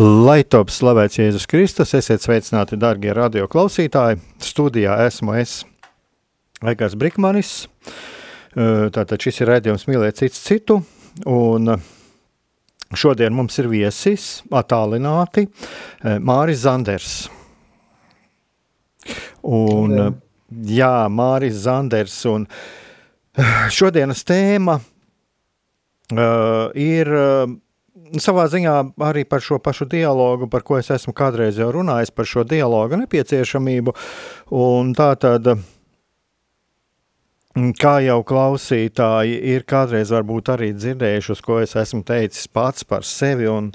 Lai top slavēts Jēzus Kristus, esiet sveicināti, darbie radio klausītāji. Studijā esmu es, Egars Brikmanis. Tātad šis ir redzējums mīlēt cits citu. Un šodien mums ir viesis, attālināti, Māris Zanders. Un, jā, Māris Zanders. Un šodienas tēma uh, ir. Uh, savā ziņā arī par šo pašu dialogu, par ko es esmu kādreiz jau runājis, par šo dialogu nepieciešamību. Un tā tad, kā jau klausītāji ir kādreiz varbūt arī dzirdējuši, uz ko es esmu teicis pats par sevi, un,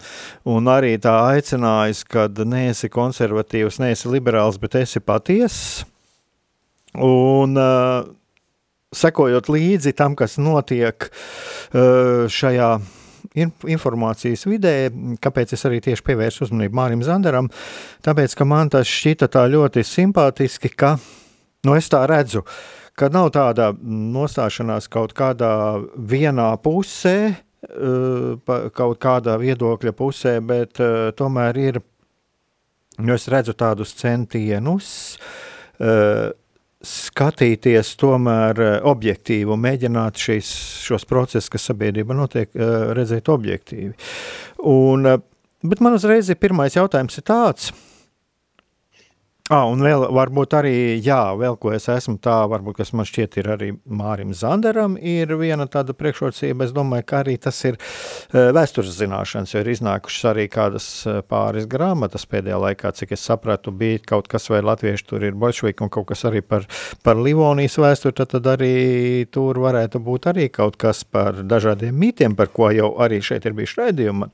un arī tā aicinājis, ka neesi konservatīvs, neesi liberāls, bet esi patiess. Un uh, sekojot līdzi tam, kas notiek uh, šajā informācijas vidē, kāpēc es arī tieši pievērsu uzmanību Mārim Zandaram, tāpēc, ka man tas šķita tā ļoti simpātiski, ka, nu es tā redzu, ka nav tāda nostāšanās kaut kādā vienā pusē, eh, kaut kādā viedokļa pusē, bet eh, tomēr ir, nu es redzu tādus centienus, uh, skatīties tomēr eh, objektīvi un mēģināt šīs, šos procesus, kas sabiedrība notiek, eh, redzēt objektīvi. Un, eh, bet man uzreiz ir pirmais jautājums ir tāds, Ah, un vēl varbūt arī, jā, vēl ko es esmu tā, varbūt, kas man šķiet ir arī Mārim Zanderam, ir viena tāda priekšrocība, es domāju, ka arī tas ir vēstures zināšanas, jo ir iznākušas arī kādas pāris grāmatas pēdējā laikā, cik es sapratu, bija kaut kas vai latvieši tur ir bolšviki un kaut kas arī par, par Livonijas vēsturi, tad, tad arī tur varētu būt arī kaut kas par dažādiem mītiem, par ko jau arī šeit ir bijuši raidījumi.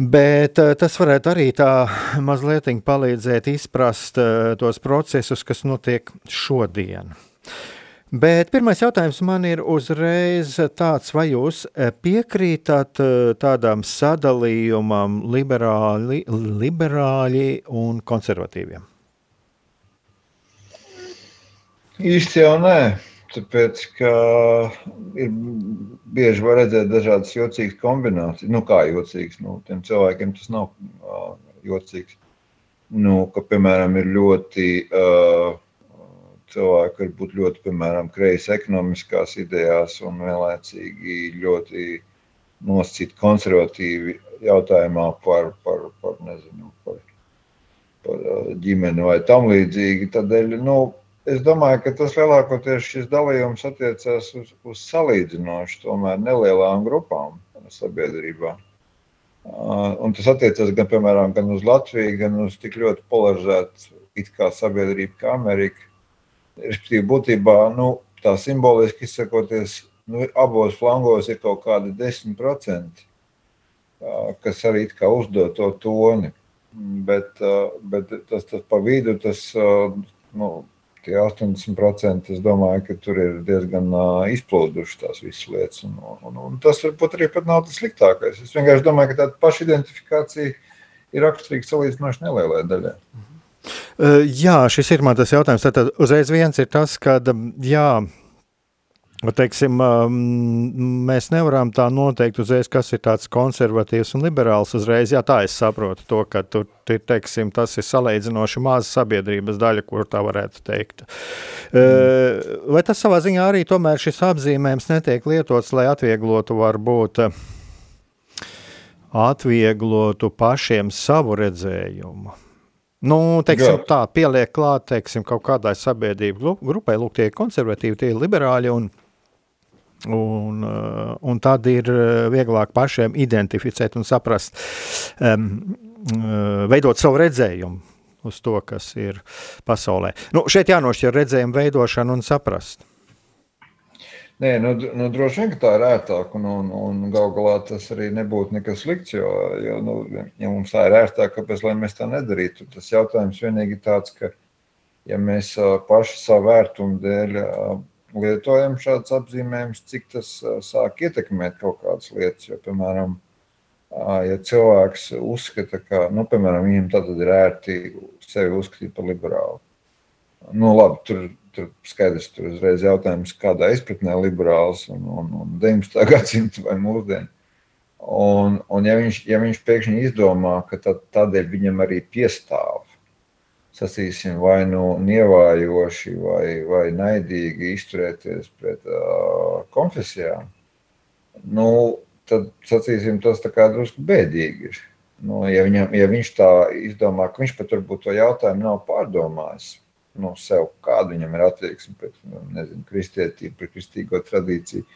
Bet eh, tas varētu arī tā mazliet palīdzēt izprast eh, tos procesus, kas notiek šodien. Bet pirmais jautājums man ir uzreiz tāds, vai jūs eh, piekrītat tādam sadalījumam liberāli, liberāļi un konservatīviem? Īsti jau nē. Tāpēc, ka ir bieži var redzēt dažādas jocīgas kombinācijas. Nu, kā jocīgas, nu, tiem cilvēkiem tas nav uh, jocīgs. Nu, ka, piemēram, ir ļoti uh, cilvēki, var būt ļoti, piemēram, kreisi ekonomiskās idejās un vienlaicīgi ļoti nosacīti konservatīvi jautājumā par, par, par, nezinu, par, par ģimeni vai tam līdzīgi. Tādēļ, nu, Es domāju, ka tas lielākoties šis dalījums attiecās uz, uz salīdzinoši tomēr nelielām grupām sabiedrībā. Uh, un tas attiecas gan, piemēram, gan uz Latviju, gan uz tik ļoti polarizētu it kā sabiedrību kā Amerika. Respektīvi, būtībā nu, tā simboliski izsakoties, nu, abos flangos ir kaut kādi 10%, uh, kas arī uzdod to toni. Bet, uh, bet tas, tas pa vidu, tas nu, tie 80%, es domāju, ka tur ir diezgan uh, izplūdušas tās visas lietas. Un, un, un tas varbūt arī nav tas sliktākais. Es vienkārši domāju, ka tāda pašidentifikācija ir raksturīga salīdzinoši nelielai daļai. Uh, jā, šis ir man tas jautājums. Tad uzreiz viens ir tas, ka jā, Teiksim, mēs nevaram tā noteikt uzreiz, kas ir tāds konservatīvs un liberāls uzreiz. Jā, tā es saprotu to, ka tur, teiksim, tas ir salīdzinoši maza sabiedrības daļa, kur tā varētu teikt. Mm. Vai tas savā ziņā arī tomēr šis apzīmējums netiek lietots, lai atvieglotu varbūt atvieglotu pašiem savu redzējumu. Nu, teiksim, Jā. tā pieliek klāt teiksim, kaut kādai sabiedrību grupai, lūk, tie ir konservatīvi, tie ir liberāļi, un, un, uh, un tad ir uh, vieglāk pašiem identificēt un saprast, um, veidot savu redzējumu uz to, kas ir pasaulē. Nu, šeit jānošķir redzējumu veidošanu un saprast. Nē, nu, nu, droši vien tā ir ērtāk, un, un, un gal galā tas arī nebūtu nekas slikts. Jo, jo nu, ja mums tā ir ērtāk, kāpēc mēs tā nedarītu? Tas jautājums vienīgi ir tāds, ka, ja mēs paši savu vērtumu dēļ lietojam šādus apzīmējumus, cik tas sāk ietekmēt kaut kādas lietas. Jo, piemēram, ja cilvēks uzskata, ka nu, piemēram, viņam tad ir ērti sevi uzskatīt par liberālu. Nu, labi, tur tur skaidrs, tur uzreiz jautājums, kādā izpratnē liberāls un, un, un 19. gadsimta vai mūsdienu. Un, un ja, viņš, ja viņš pēkšņi izdomā, ka tad, tādēļ viņam arī piestāv, sacīsim, vai nu nievājoši vai, vai naidīgi izturēties pret uh, konfesijām, nu, tad, sacīsim, tas tā kā drusku bēdīgi ir. Nu, ja, viņam, ja viņš tā izdomā, ka viņš pat varbūt to jautājumu nav pārdomājis, no sev, kāda viņam ir attieksme pret nu, nezinu, kristietību, pret kristīgo tradīciju.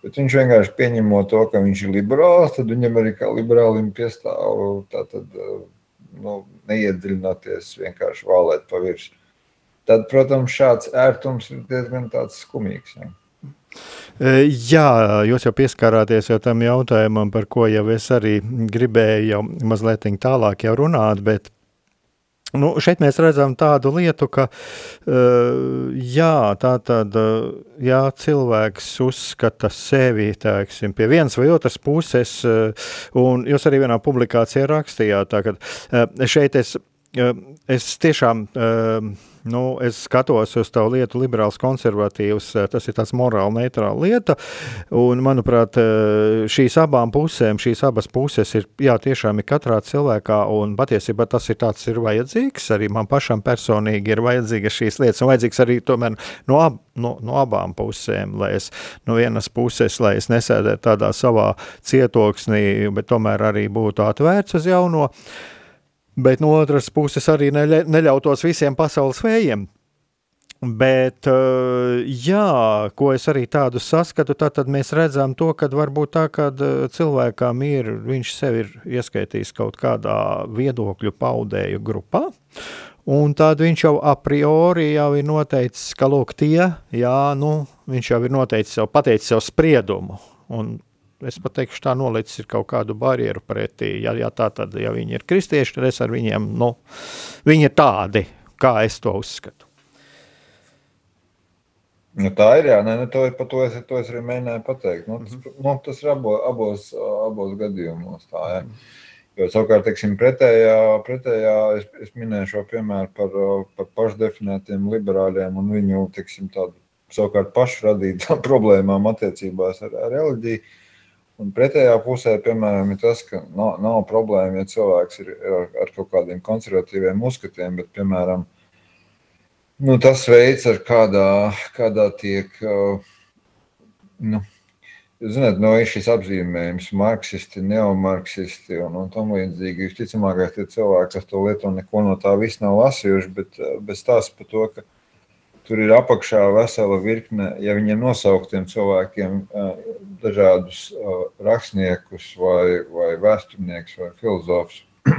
Bet viņš vienkārši pieņemot to, ka viņš ir liberāls, tad viņam arī kā liberālim piestāv tātad, nu, neiedziļināties, vienkārši vālēt pa virsmu. Tad, protams, šāds ērtums ir diezgan skumīgs. Ja. Jā, jūs jau pieskārāties jau tam jautājumam, par ko jau es arī gribēju jau mazliet tālāk jau runāt, bet Nu, šeit mēs redzam tādu lietu, ka uh, jā, tā tad, uh, jā, cilvēks uzskata sevi teiksim, pie vienas vai otras puses, uh, un jūs arī vienā publikācijā rakstījāt, tā, ka šeit es, es tiešām. Uh, nu, es skatos uz tavu lietu, liberāls, konservatīvs. Eh, tas ir tāds morāli neitrāla lieta. Un, manuprāt, eh, šīs abām pusēm, šīs abas puses ir jā, tiešām ir katrā cilvēkā. Un patiesībā tas ir tāds ir vajadzīgs. Arī man pašam personīgi ir vajadzīgas šīs lietas. Un vajadzīgs arī tomēr no, ab, no, no abām pusēm. Lai es no vienas puses, lai es nesēdētu tādā savā cietoksnī, bet tomēr arī būtu atvērts uz jauno bet no otras puses arī neļa, neļautos visiem pasaules vējiem. Bet, eh, jā, ko es arī tādu saskatu, tad, tad mēs redzam to, ka varbūt tā, ka eh, cilvēkam ir, viņš sev ir ieskaitījis kaut kādā viedokļu paudēju grupā, un tad viņš jau a priori jau ir noteicis, ka, lūk, tie, jā, nu, viņš jau ir noteicis jau, pateicis jau spriedumu, un es pat teikšu, tā nolicis ir kaut kādu barjeru pretī. Ja, ja tā tad, ja viņi ir kristieši, tad es ar viņiem, nu, viņi ir tādi, kā es to uzskatu. Nu, tā ir, jā, nē, ne, to, par to es, to es arī mēģināju pateikt. Nu, tas, mm -hmm. nu, tas ir abo, abos, abos gadījumos tā, jā. Jo savukārt, teiksim, pretējā, pretējā es, es minēju šo piemēru par, par pašdefinētiem liberāļiem un viņu, teiksim, tādu savukārt pašu radītām problēmām attiecībās ar, ar reliģiju. Un pretējā pusē, piemēram, ir tas, ka nav, nav problēma, ja cilvēks ir ar, ar kaut kādiem konservatīviem uzskatiem, bet, piemēram, nu, tas veids, ar kādā, kādā tiek, nu, zināt, no ir šis apzīmējums, marksisti, neomarksisti un, un tam līdzīgi. Visticamākais, tie cilvēki, kas to lieto, neko no tā viss nav lasījuši, bet, bet stāsta par to, ka Tur ir apakšā vesela virkne, ja viņiem nosauktiem cilvēkiem, dažādus rakstniekus, vai, vai vēsturniekus, vai filozofus,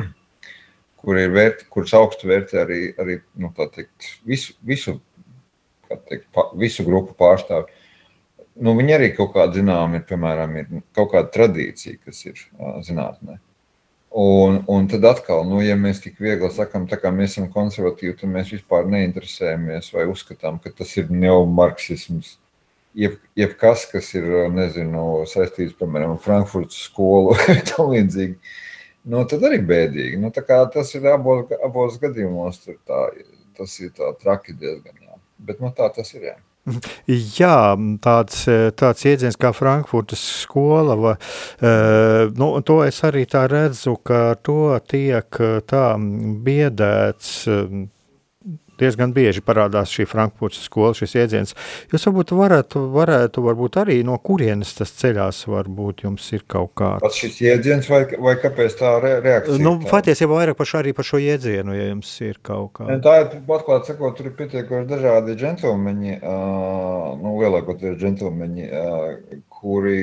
kur ir vērti, kurus augstu vērtē arī, arī nu, teikt, visu, visu, teikt, pa, visu grupu pārstāvji. Nu, viņi arī kaut kāda zināma ir, piemēram, ir kaut kāda tradīcija, kas ir zinātnē. Un, un tad atkal, nu, ja mēs tik viegli sakām, tā kā mēs esam konservatīvi, tad mēs vispār neinteresējamies vai uzskatām, ka tas ir neomarksisms. Jeb, jebkas, kas ir nezinu, saistīts piemēram ar Frankfurtas skolu vai tam līdzīgi, nu, tad arī bēdīgi. Nu, tas ir abos, abos gadījumos, tā, tas ir tā traki diezgan. Jā. Bet nu, tā tas ir. Jā. Jā, tāds, tāds jēdziens kā Frankfurtas skola, va, uh, nu, to es arī tā redzu, ka to tiek tā biedēts. Diezgan bieži parādās šī Frankfurtas skola, šis jēdziens. Jūs varbūt varētu, varētu varbūt arī no kurienes tas ceļās, varbūt jums ir kaut kāds. Pats šis jēdziens vai, vai kāpēc tā re reakcija? Nu, patiesībā vairāk par šo, arī par šo jēdzienu, ja jums ir kaut kā. Tā ir, atklāt sakot, tur ir pietiekoši dažādi džentlmeņi, uh, nu, lielākoties džentlmeņi, uh, kuri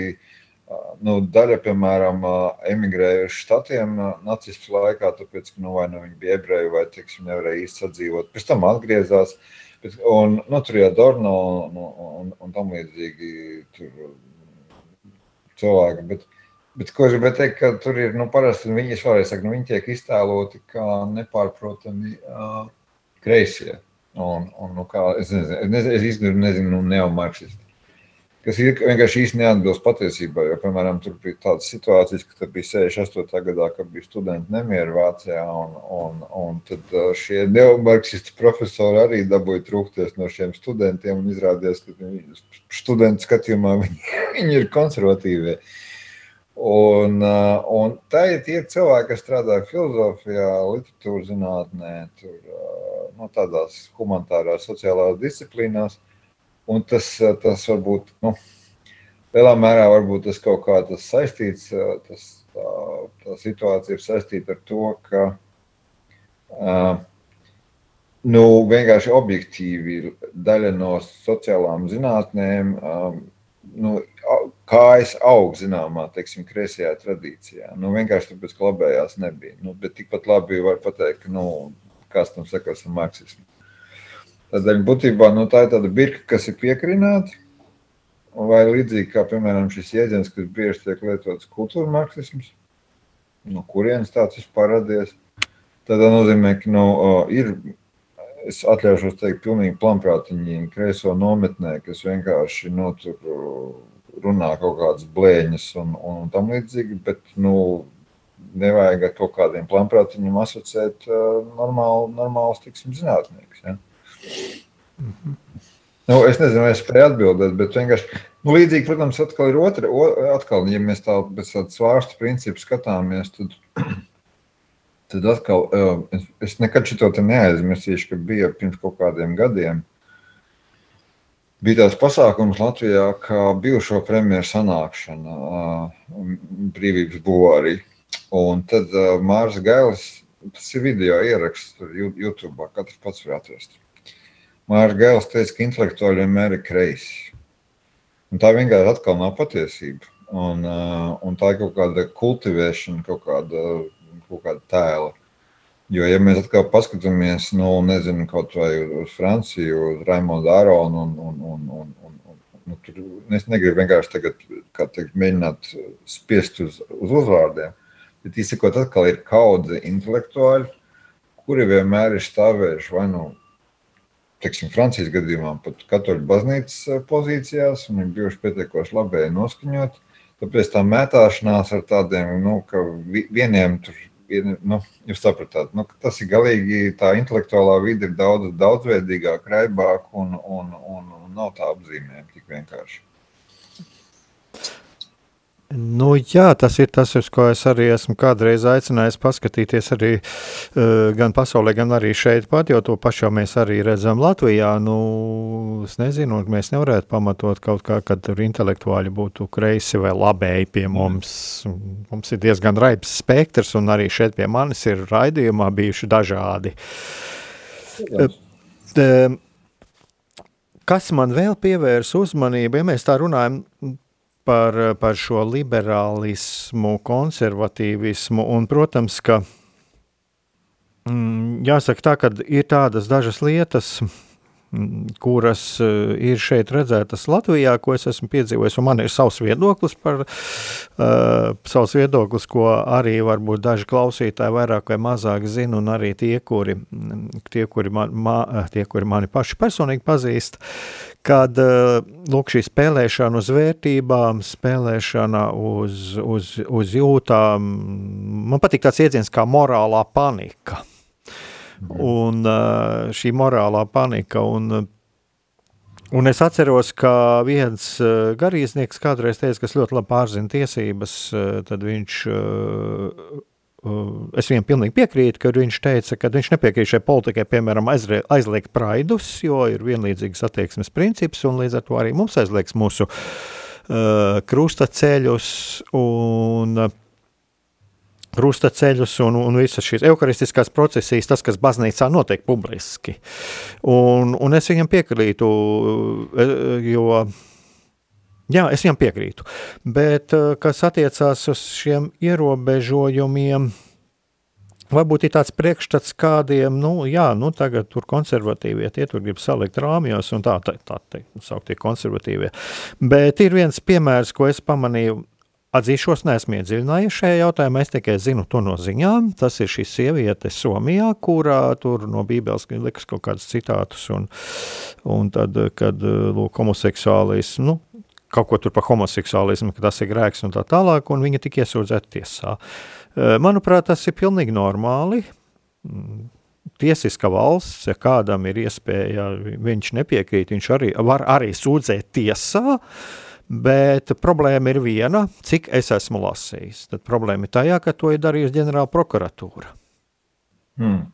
nu, daļa, piemēram, emigrējuši štatiem nacistu laikā, tāpēc, ka nu, vai nu viņi bija ebreji vai, teiksim, nevarēja īsti sadzīvot. Pēc tam atgriezās, bet, un, nu, tur ir Dorno un, un, un, tam līdzīgi cilvēki, bet, bet ko es gribēju teikt, ka tur ir, nu, parasti viņi, es varēju sakt, nu, viņi tiek iztēloti kā nepārprotami uh, kreisie. Un, un, nu, kā, es nezinu, es, nezinu, es īstenībā nezinu, nu, neomarksisti kas ir vienkārši īsti neatbilst patiesībai. Jo, piemēram, tur bija tādas situācijas, ka bija 68. gadā, kad bija studenti nemieri Vācijā, un, un, un tad uh, šie neomarksisti profesori arī dabūja trūkties no šiem studentiem, un izrādījās, ka studentu skatījumā viņi, viņi ir konservatīvie. Un, uh, un tā ir tie cilvēki, kas strādā filozofijā, literatūras zinātnē, tur, uh, no tādās humanitārās, sociālās disciplīnās. Un tas, eh, tas varbūt nu, lielā mērā varbūt tas kaut kā tas saistīts, eh, tas, tā, tā situācija ir saistīta ar to, ka uh, nu, vienkārši objektīvi daļa no sociālām zinātnēm. Um, nu, kājas aug zināmā, teiksim, kreisajā tradīcijā. Nu, vienkārši tāpēc, ka labējās nebija. Nu, bet tikpat labi var pateikt, ka, nu, kāds tam sakās ar marksismu. Tādēļ būtībā nu, tā ir tāda birka, kas ir piekrināta. Vai līdzīgi kā piemēram šis jēdziens, kas bieži tiek lietots kultūra marksisms, no kurienes tāds vispār radies. Tad nozīmē, ka nu, ir, es atļaušos teikt, pilnīgi plamprātiņi kreiso nometnē, kas vienkārši nu, runā kaut kādas blēņas un, un tam līdzīgi, bet nu, nevajag ar kaut kādiem plamprātiņiem asociēt normālu, normālus, tiksim, zinātniekus. Ja? -hmm. Nu, es nezinu, vai es spēju atbildēt, bet vienkārši nu, līdzīgi, protams, atkal ir otra. Atkal, ja mēs tā pēc tādas svārstu principu skatāmies, tad, tad atkal es, es nekad šito neaizmirsīšu, ka bija pirms kaut kādiem gadiem. Bija tāds pasākums Latvijā, kā bijušo premjeru sanākšana brīvības būvārī. Un tad Mārs Gailis, tas ir video ieraksts YouTube, katrs pats var atrast. Mārcis Gēls teica, ka intelektuāļi vienmēr ir kreisi. Un tā vienkārši atkal nav patiesība. Un, uh, un tā ir kaut kāda kultivēšana, kaut kāda, kaut kāda tēla. Jo, ja mēs atkal paskatāmies, nu, nezinu, kaut vai uz Franciju, uz Raimondu Aronu, un, un, un, un, un, un, nu, tur es negribu vienkārši tagad, teikt, mēģināt spiest uz, uz uzvārdiem, bet īsakot, atkal ir kaudze intelektuāļi, kuri vienmēr ir stāvējuši vai nu teiksim, Francijas gadījumā pat katoļu baznīcas eh, pozīcijās, un viņi bijuši pietiekoši labēji noskaņot. Tāpēc tā mētāšanās ar tādiem, nu, ka vieniem tur, vien, nu, jūs sapratāt, nu, tas ir galīgi, tā intelektuālā vide ir daudz daudzveidīgāk, raibāk un, un, un, un nav tā apzīmējama tik vienkārši. Nu, jā, tas ir tas, uz ko es arī esmu kādreiz aicinājis paskatīties arī uh, gan pasaulē, gan arī šeit pat, jo to pašu jau mēs arī redzam Latvijā. Nu, es nezinu, mēs nevarētu pamatot kaut kā, kad tur intelektuāļi būtu kreisi vai labēji pie mums. Mums ir diezgan raibs spektrs, un arī šeit pie manis ir raidījumā bijuši dažādi. Uh, kas man vēl pievērs uzmanību, ja mēs tā runājam par, par šo liberālismu, konservatīvismu. Un, protams, ka mm, jāsaka tā, ka ir tādas dažas lietas, mm, kuras uh, ir šeit redzētas Latvijā, ko es esmu piedzīvojis, un man ir savs viedoklis par uh, savs viedoklis, ko arī varbūt daži klausītāji vairāk vai mazāk zina, un arī tie, kuri, tie, kuri, man, ma, tie, kuri mani paši personīgi pazīst, kad eh, lūk, šī spēlēšana uz vērtībām, spēlēšana uz, uz, uz jūtām, man patīk tāds iedziens kā morālā panika. Un eh, šī morālā panika, un, un es atceros, ka viens eh, garīdznieks kādreiz teica, kas ļoti labi pārzina tiesības, tad viņš es viņam pilnīgi piekrītu, kad viņš teica, ka viņš nepiekrīt šai politikai, piemēram, aizliegt praidus, jo ir vienlīdzīgas attieksmes princips, un līdz ar to arī mums aizliegs mūsu uh, krustaceļus un uh, krustaceļus un, un visas šīs evaharistiskās procesijas, tas, kas baznīcā notiek publiski. Un, un es viņam piekrītu, jo Jā, es viņam piekrītu. Bet, eh, kas attiecās uz šiem ierobežojumiem, varbūt ir tāds priekšstats kādiem, nu, jā, nu, tagad tur konservatīvie tie tur grib salikt rāmjos un tā, tā, tā teikt, sauktie konservatīvie. Bet ir viens piemērs, ko es pamanīju, Atzīšos, neesmu iedziļinājies šajā jautājumā. Es tikai zinu to no ziņām. Tas ir šī sieviete Somijā, kurā tur no Bībeles likas kaut kādus citātus. Un, un tad, kad lūk, homoseksuālis, nu, kaut ko tur par homoseksuālismu, ka tas ir grēks un tā tālāk, un viņa tika iesūdzēta tiesā. Manuprāt, tas ir pilnīgi normāli. Mm, tiesiska valsts, ja kādam ir iespēja, viņš nepiekrīt, viņš arī var arī sūdzēt tiesā, bet problēma ir viena, cik es esmu lasījis. Tad problēma ir tajā, ka to ir darījusi ģenerāla prokuratūra. Hmm.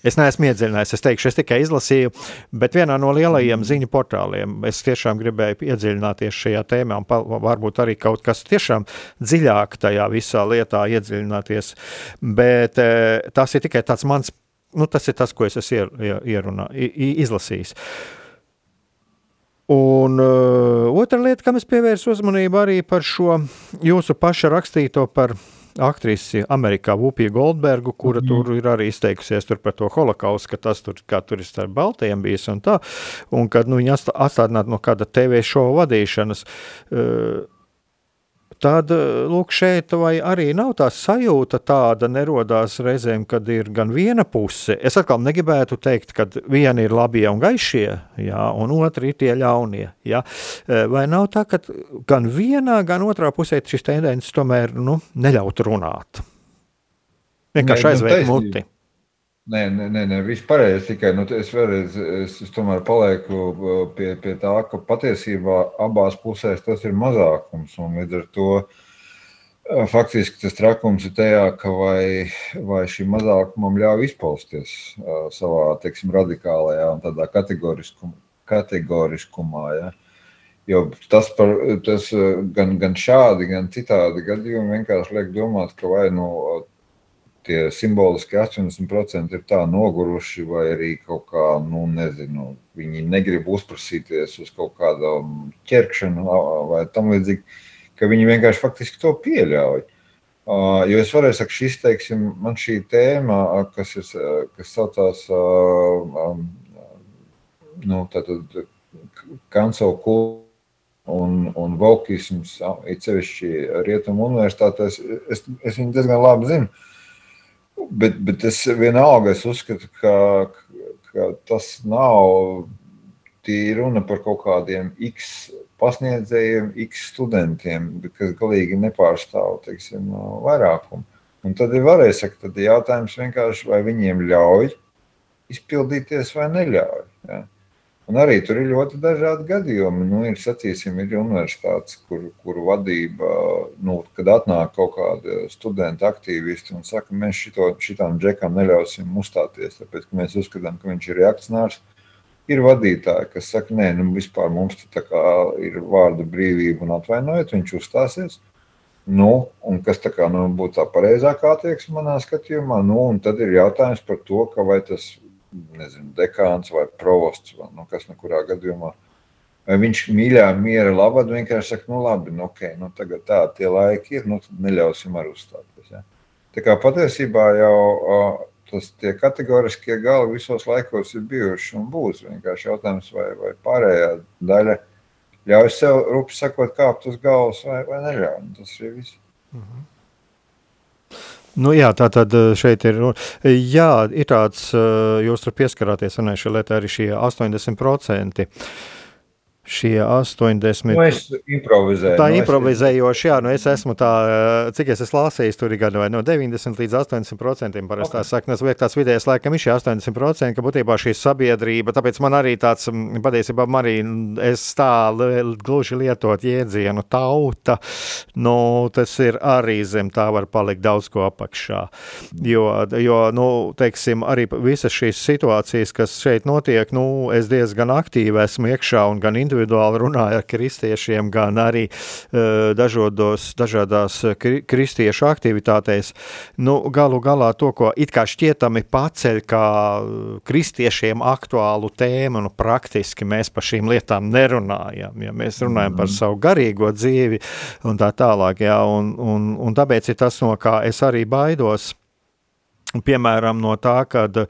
Es neesmu iedziļinājies, es teikšu, es tikai izlasīju, bet vienā no lielajiem ziņu portāliem es tiešām gribēju iedziļināties šajā tēmā, un varbūt arī kaut kas tiešām dziļāk tajā visā lietā iedziļināties. Bet eh, tas ir tikai tāds mans, nu, tas ir tas, ko es esmu ierunā, izlasījis. Un uh, otra lieta, kam es pievērsu uzmanību, arī par šo jūsu paša rakstīto par aktrisi Amerikā Vupija Goldbergu, kura mm. tur ir arī izteikusies par to holokaustu, ka tas tur, tur ir starp baltajiem bijis un tā, un kad nu, viņa atstādināt no kāda TV šova vadīšanas. Uh, tad lūk, šeit arī nav tā sajūta tāda, nerodās reizēm, kad ir gan viena puse. Es atkal negribētu teikt, ka viena ir labie un gaišie, jā, un otra ir tie ļaunie. Jā. Eh, vai nav tā, ka gan vienā, gan otrā pusē šis tendences tomēr nu, neļaut runāt? Vienkārši aizvērt nu, muti. Nē, nē, nē, nē viss pareizi. Tikai nu, es vēlreiz es, es tomēr palieku uh, pie, pie tā, ka patiesībā abās pusēs tas ir mazākums. Līdz ar to uh, faktiski tas trakums ir tajā, ka vai, vai šim mazākumam ļauj izpausties uh, savā teiksim, radikālajā un tādā kategoriskum, kategoriskumā. Ja? Jo tas, par, tas gan, gan šādi, gan citādi gadījumi vienkārši liek domāt, ka vai nu tie simboliski 80% ir tā noguruši, vai arī kaut kā, nu, nezinu, viņi negrib uzprasīties uz kaut kādu ķerkšanu vai tam līdzīgi, ka viņi vienkārši faktiski to pieļauj. Uh, jo es varēju teikt, šis, teiksim, man šī tēma, kas, ir, kas saucās uh, um, nu, kancelu kultūra un, un valkisms, it sevišķi Rietumu universitātēs, es, es viņu diezgan labi zinu. Bet, bet es vienalga es uzskatu, ka, ka tas nav tīri runa par kaut kādiem X pasniedzējiem, X studentiem, kas galīgi nepārstāv teiksim, vairākumu. Un tad ir varēja sakt, tad jautājums vienkārši, vai viņiem ļauj izpildīties vai neļauj. Ja? Un arī tur ir ļoti dažādi gadījumi. Nu, ir, sacīsim, ir universitātes, kur, kur vadība, nu, kad atnāk kaut kāda studenta aktīvisti un saka, mēs šito, šitam džekam neļausim uzstāties, tāpēc, ka mēs uzskatām, ka viņš ir reakcionārs. Ir vadītāji, kas saka, nē, nu, vispār mums ir vārda brīvība un atvainojiet, viņš uzstāsies. Nu, un kas tā kā, nu, būtu tā pareizākā attieksme manā skatījumā, nu, un tad ir jautājums par to, vai tas nezinu, dekāns vai provosts, vai nu, kas no nu kurā gadījumā. Vai viņš mīļā, miera labad vienkārši saka, nu labi, nu, ok, nu tagad tā, tie laiki ir, nu neļausim arī uzstāties. Ja? Tā kā patiesībā jau tas tie kategoriskie gali visos laikos ir bijuši un būs. Vienkārši jautājums, vai, vai pārējā daļa ļauj sev, rupi sakot, kāpt uz galvas vai, vai neļauj. Tas ir viss. Mhm. Nu, jā, tā tad eh, šeit ir. Jā, ir tāds, eh, jūs tur pieskarāties, un šī lieta arī šie 80%. Šie 80. Nu, es improvizēju. Tā nu, improvizējoši, jā, nu es esmu tā, cik es esmu lasījis, tur ir gan vai no 90 līdz 80 procentiem. Parasti okay. saka, tas liek tāds vidējais laikam ir šie 80 procenti, ka būtībā šī sabiedrība, tāpēc man arī tāds, patiesībā man arī es tā gluži lietot jēdzienu tauta, nu tas ir arī zem tā var palikt daudz ko apakšā. Jo, jo nu, teiksim, arī visas šīs situācijas, kas šeit notiek, nu, es diezgan aktīvi esmu iekšā un gan individuāli runāja ar kristiešiem, gan arī uh, dažādos, dažādās kri, kristiešu aktivitātēs. Nu, galu galā to, ko it kā šķietami paceļ kā kristiešiem aktuālu tēmu, nu, praktiski mēs par šīm lietām nerunājam. Ja mēs runājam par mhm. savu garīgo dzīvi un tā tālāk, ja, un, un, un tāpēc ir tas, no kā es arī baidos Piemēram, no tā, kad, eh,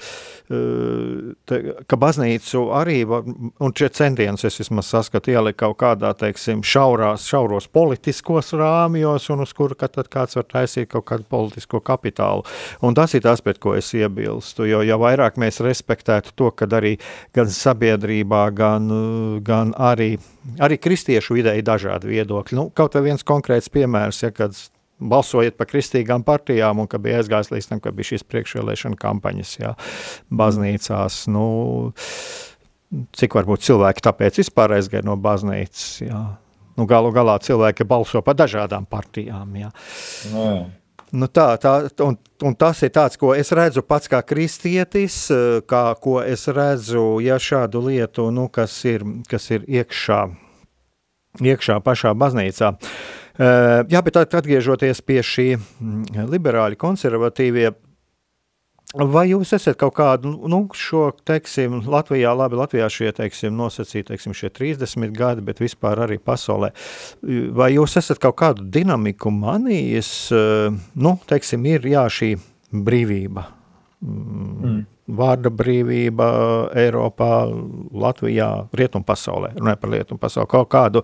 te, ka baznīcu arī, un šie centieni, es vismaz saskatu, ielikt kaut kādā, teiksim, šaurās, šauros politiskos rāmjos, un uz kuru kad kāds var taisīt kaut kādu politisko kapitālu. Un tas ir tas, pret ko es iebilstu, jo ja vairāk mēs respektētu to, ka arī gan sabiedrībā, gan, gan arī, arī kristiešu vidē ir dažādi viedokļi. Nu, kaut vai viens konkrēts piemērs, ja kāds balsojiet par kristīgām partijām, un ka bija aizgājis līdz tam, ka bija šīs priekšvēlēšana kampaņas jā, baznīcās. Nu, cik varbūt cilvēki tāpēc vispār aizgāja no baznīcas? Jā. Nu, galu galā cilvēki balso par dažādām partijām. Jā. No. Nu tā, tā, un, un tas ir tāds, ko es redzu pats kā kristietis, kā, ko es redzu, ja šādu lietu, nu, kas, ir, kas ir iekšā, iekšā pašā baznīcā. Uh, jā, bet atgriežoties pie šī mm, liberāļu konservatīvie. Vai jūs esat kaut kādu, nu, šo, teiksim, Latvijā, labi, Latvijā šie, teiksim, nosacīti, teiksim, šie 30 gadi, bet vispār arī pasaulē, vai jūs esat kaut kādu dinamiku manījis, eh, nu, teiksim, ir, jā, šī brīvība, mm. Vārda brīvība Eiropā, Latvijā, Rietumpasaulē, runāja par Rietumpasauli, kaut kādu,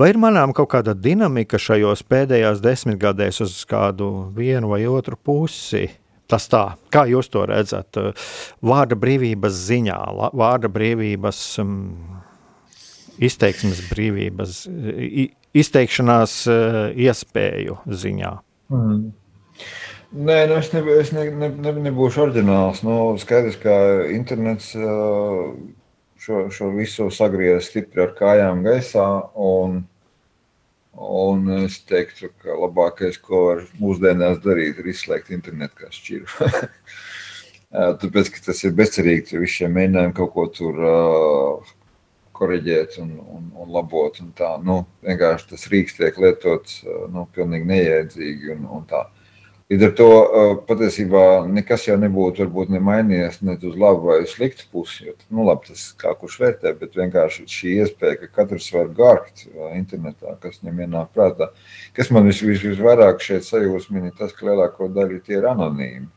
vai ir manām kaut kāda dinamika šajos pēdējās desmitgadēs uz kādu vienu vai otru pusi? Tas tā, kā jūs to redzat, vārda brīvības ziņā, vārda brīvības, um, izteiksmes brīvības, izteikšanās uh, iespēju ziņā? Mm. Nē, nu es, ne, es ne, ne, ne, nebūšu oriģināls. Nu, skaidrs, ka internets šo, šo visu sagriez stipri ar kājām gaisā. Un, un es teiktu, ka labākais, ko var mūsdienās darīt, ir izslēgt internetu kā šķiru. Tāpēc, tas ir bezcerīgi, tur visi šie mēģinājumi kaut ko tur uh, koriģēt un, un, un labot. Un tā, nu, vienkārši tas rīks tiek lietots nu, pilnīgi neiedzīgi un, un tā. Līdz ar to patiesībā nekas jau nebūtu varbūt nemainījies ne uz labu vai sliktu pusi. Jo, nu, labi, tas kā kurš vērtē, bet vienkārši šī iespēja, ka katrs var gārkt internetā, kas viņam ienāk prātā. Kas man vis, vis, visvairāk šeit sajūsmina, ir tas, ka lielāko daļu tie ir anonīmi.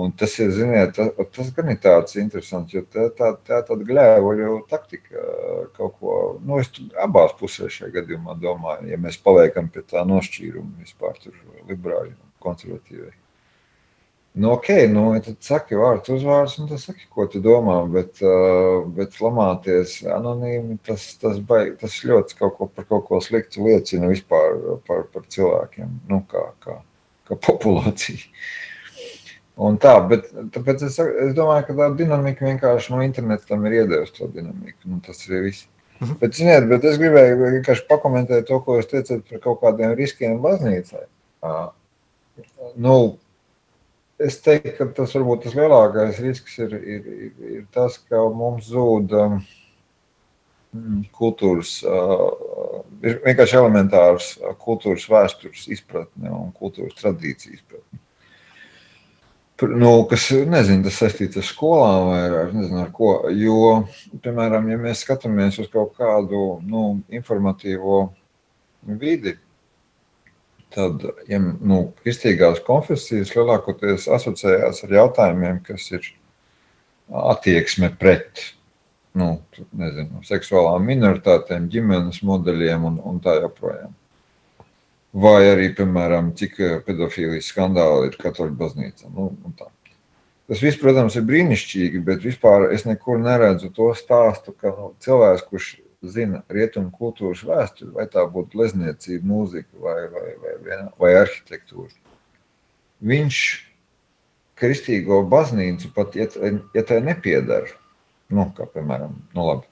Un tas ir, ziniet, tas, tas gan ir tāds interesants, jo tā, tā, tā tāda gļēvoļu taktika kaut ko, nu, es abās pusēs šajā gadījumā domāju, ja mēs paliekam pie tā nošķīruma vispār tur liberāļiem konservatīvai. Nu, ok, nu, tad saki vārdu uzvārds, un tas saki, ko tu domā, bet, uh, bet lamāties anonīmi, tas, tas, baig, tas ļoti kaut ko par kaut ko sliktu liecina vispār par, par cilvēkiem, nu, kā, kā, kā populācija. Un tā, bet tāpēc es, es domāju, ka tā dinamika vienkārši no interneta tam ir iedevusi to dinamiku. Nu, tas ir viss. -hmm. Bet, ziniet, bet es gribēju vienkārši pakomentēt to, ko jūs teicat par kaut kādiem riskiem baznīcai. Nu, es teiktu, ka tas varbūt tas lielākais risks ir, ir, ir, ir tas, ka mums zūd um, kultūras, uh, ir vienkārši elementārs uh, kultūras vēstures izpratne un kultūras tradīcijas izpratne. Nu, kas, nezinu, tas saistīts ar skolām vai ar, nezinu, ar ko. Jo, piemēram, ja mēs skatāmies uz kaut kādu nu, informatīvo vidi, tad ja, nu, kristīgās konfesijas lielākoties asociējās ar jautājumiem, kas ir attieksme pret nu, nezinu, seksuālām minoritātēm, ģimenes modeļiem un, un tā joprojām. Vai arī, piemēram, cik pedofīlijas skandāli ir katoļu baznīca. Nu, Tas viss, protams, ir brīnišķīgi, bet vispār es nekur neredzu to stāstu, ka nu, cilvēks, kurš zina rietumu kultūras vēsturi, vai tā būtu glezniecība, mūzika vai, vai, vai, vai, vai arhitektūra. Viņš kristīgo baznīcu, pat ja, ja tai nepiedara, nu, kā piemēram, nu labi,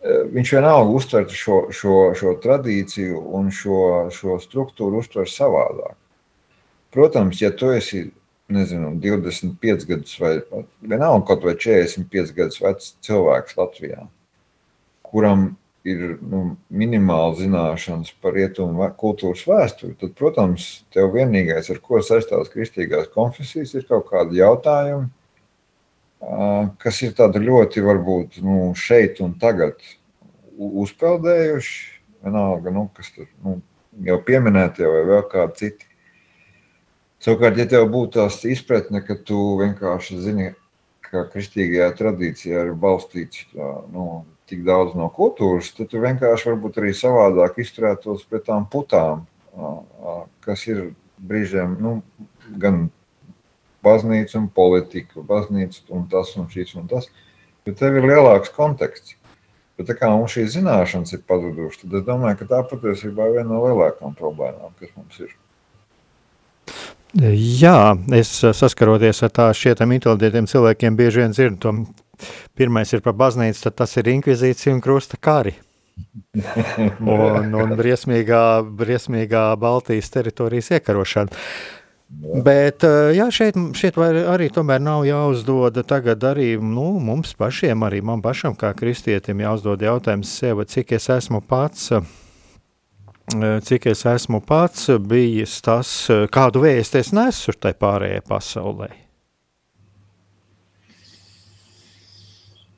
e, viņš vienalga uztver šo, šo, šo tradīciju un šo, šo struktūru uztver savādāk. Protams, ja tu esi nezinu, 25 gadus vai vienalga kaut vai 45 gadus vecs cilvēks Latvijā, kuram ir nu, minimāli zināšanas par rietumu kultūras vēsturi, tad, protams, tev vienīgais, ar ko saistās kristīgās konfesijas, ir kaut kādi jautājumi, kas ir tādi ļoti, varbūt, nu, šeit un tagad uzpeldējuši. Vienalga, nu, kas tur nu, jau pieminētie vai vēl kādi citi. Savukārt, ja tev būtu tās izpratne, ka tu vienkārši zini, ka kristīgajā tradīcijā ir balstīts nu, tik daudz no kultūras, tad tu vienkārši varbūt arī savādāk izturētos pret tām putām, kas ir brīžiem nu, gan baznīca un politika, baznīca un tas un šis un tas, bet tev ir lielāks konteksts. Bet tā kā mums šīs zināšanas ir pazudušas, tad es domāju, ka tā patiesībā ir viena no lielākajām problēmām, kas mums ir. Jā, es saskaroties ar tā šiem inteliģentiem cilvēkiem, bieži vien dzirdu to Pirmais ir par baznīcu, tad tas ir inkvizīcija un krusta kari. un, un briesmīgā, briesmīgā Baltijas teritorijas iekarošana. Bet jā, šeit, šeit arī tomēr nav jāuzdod tagad arī nu, mums pašiem, arī man pašam kā kristietim jāuzdod jautājums sev, cik es esmu pats, cik es esmu pats bijis tas, kādu vēstu es nesu tai pārējai pasaulē.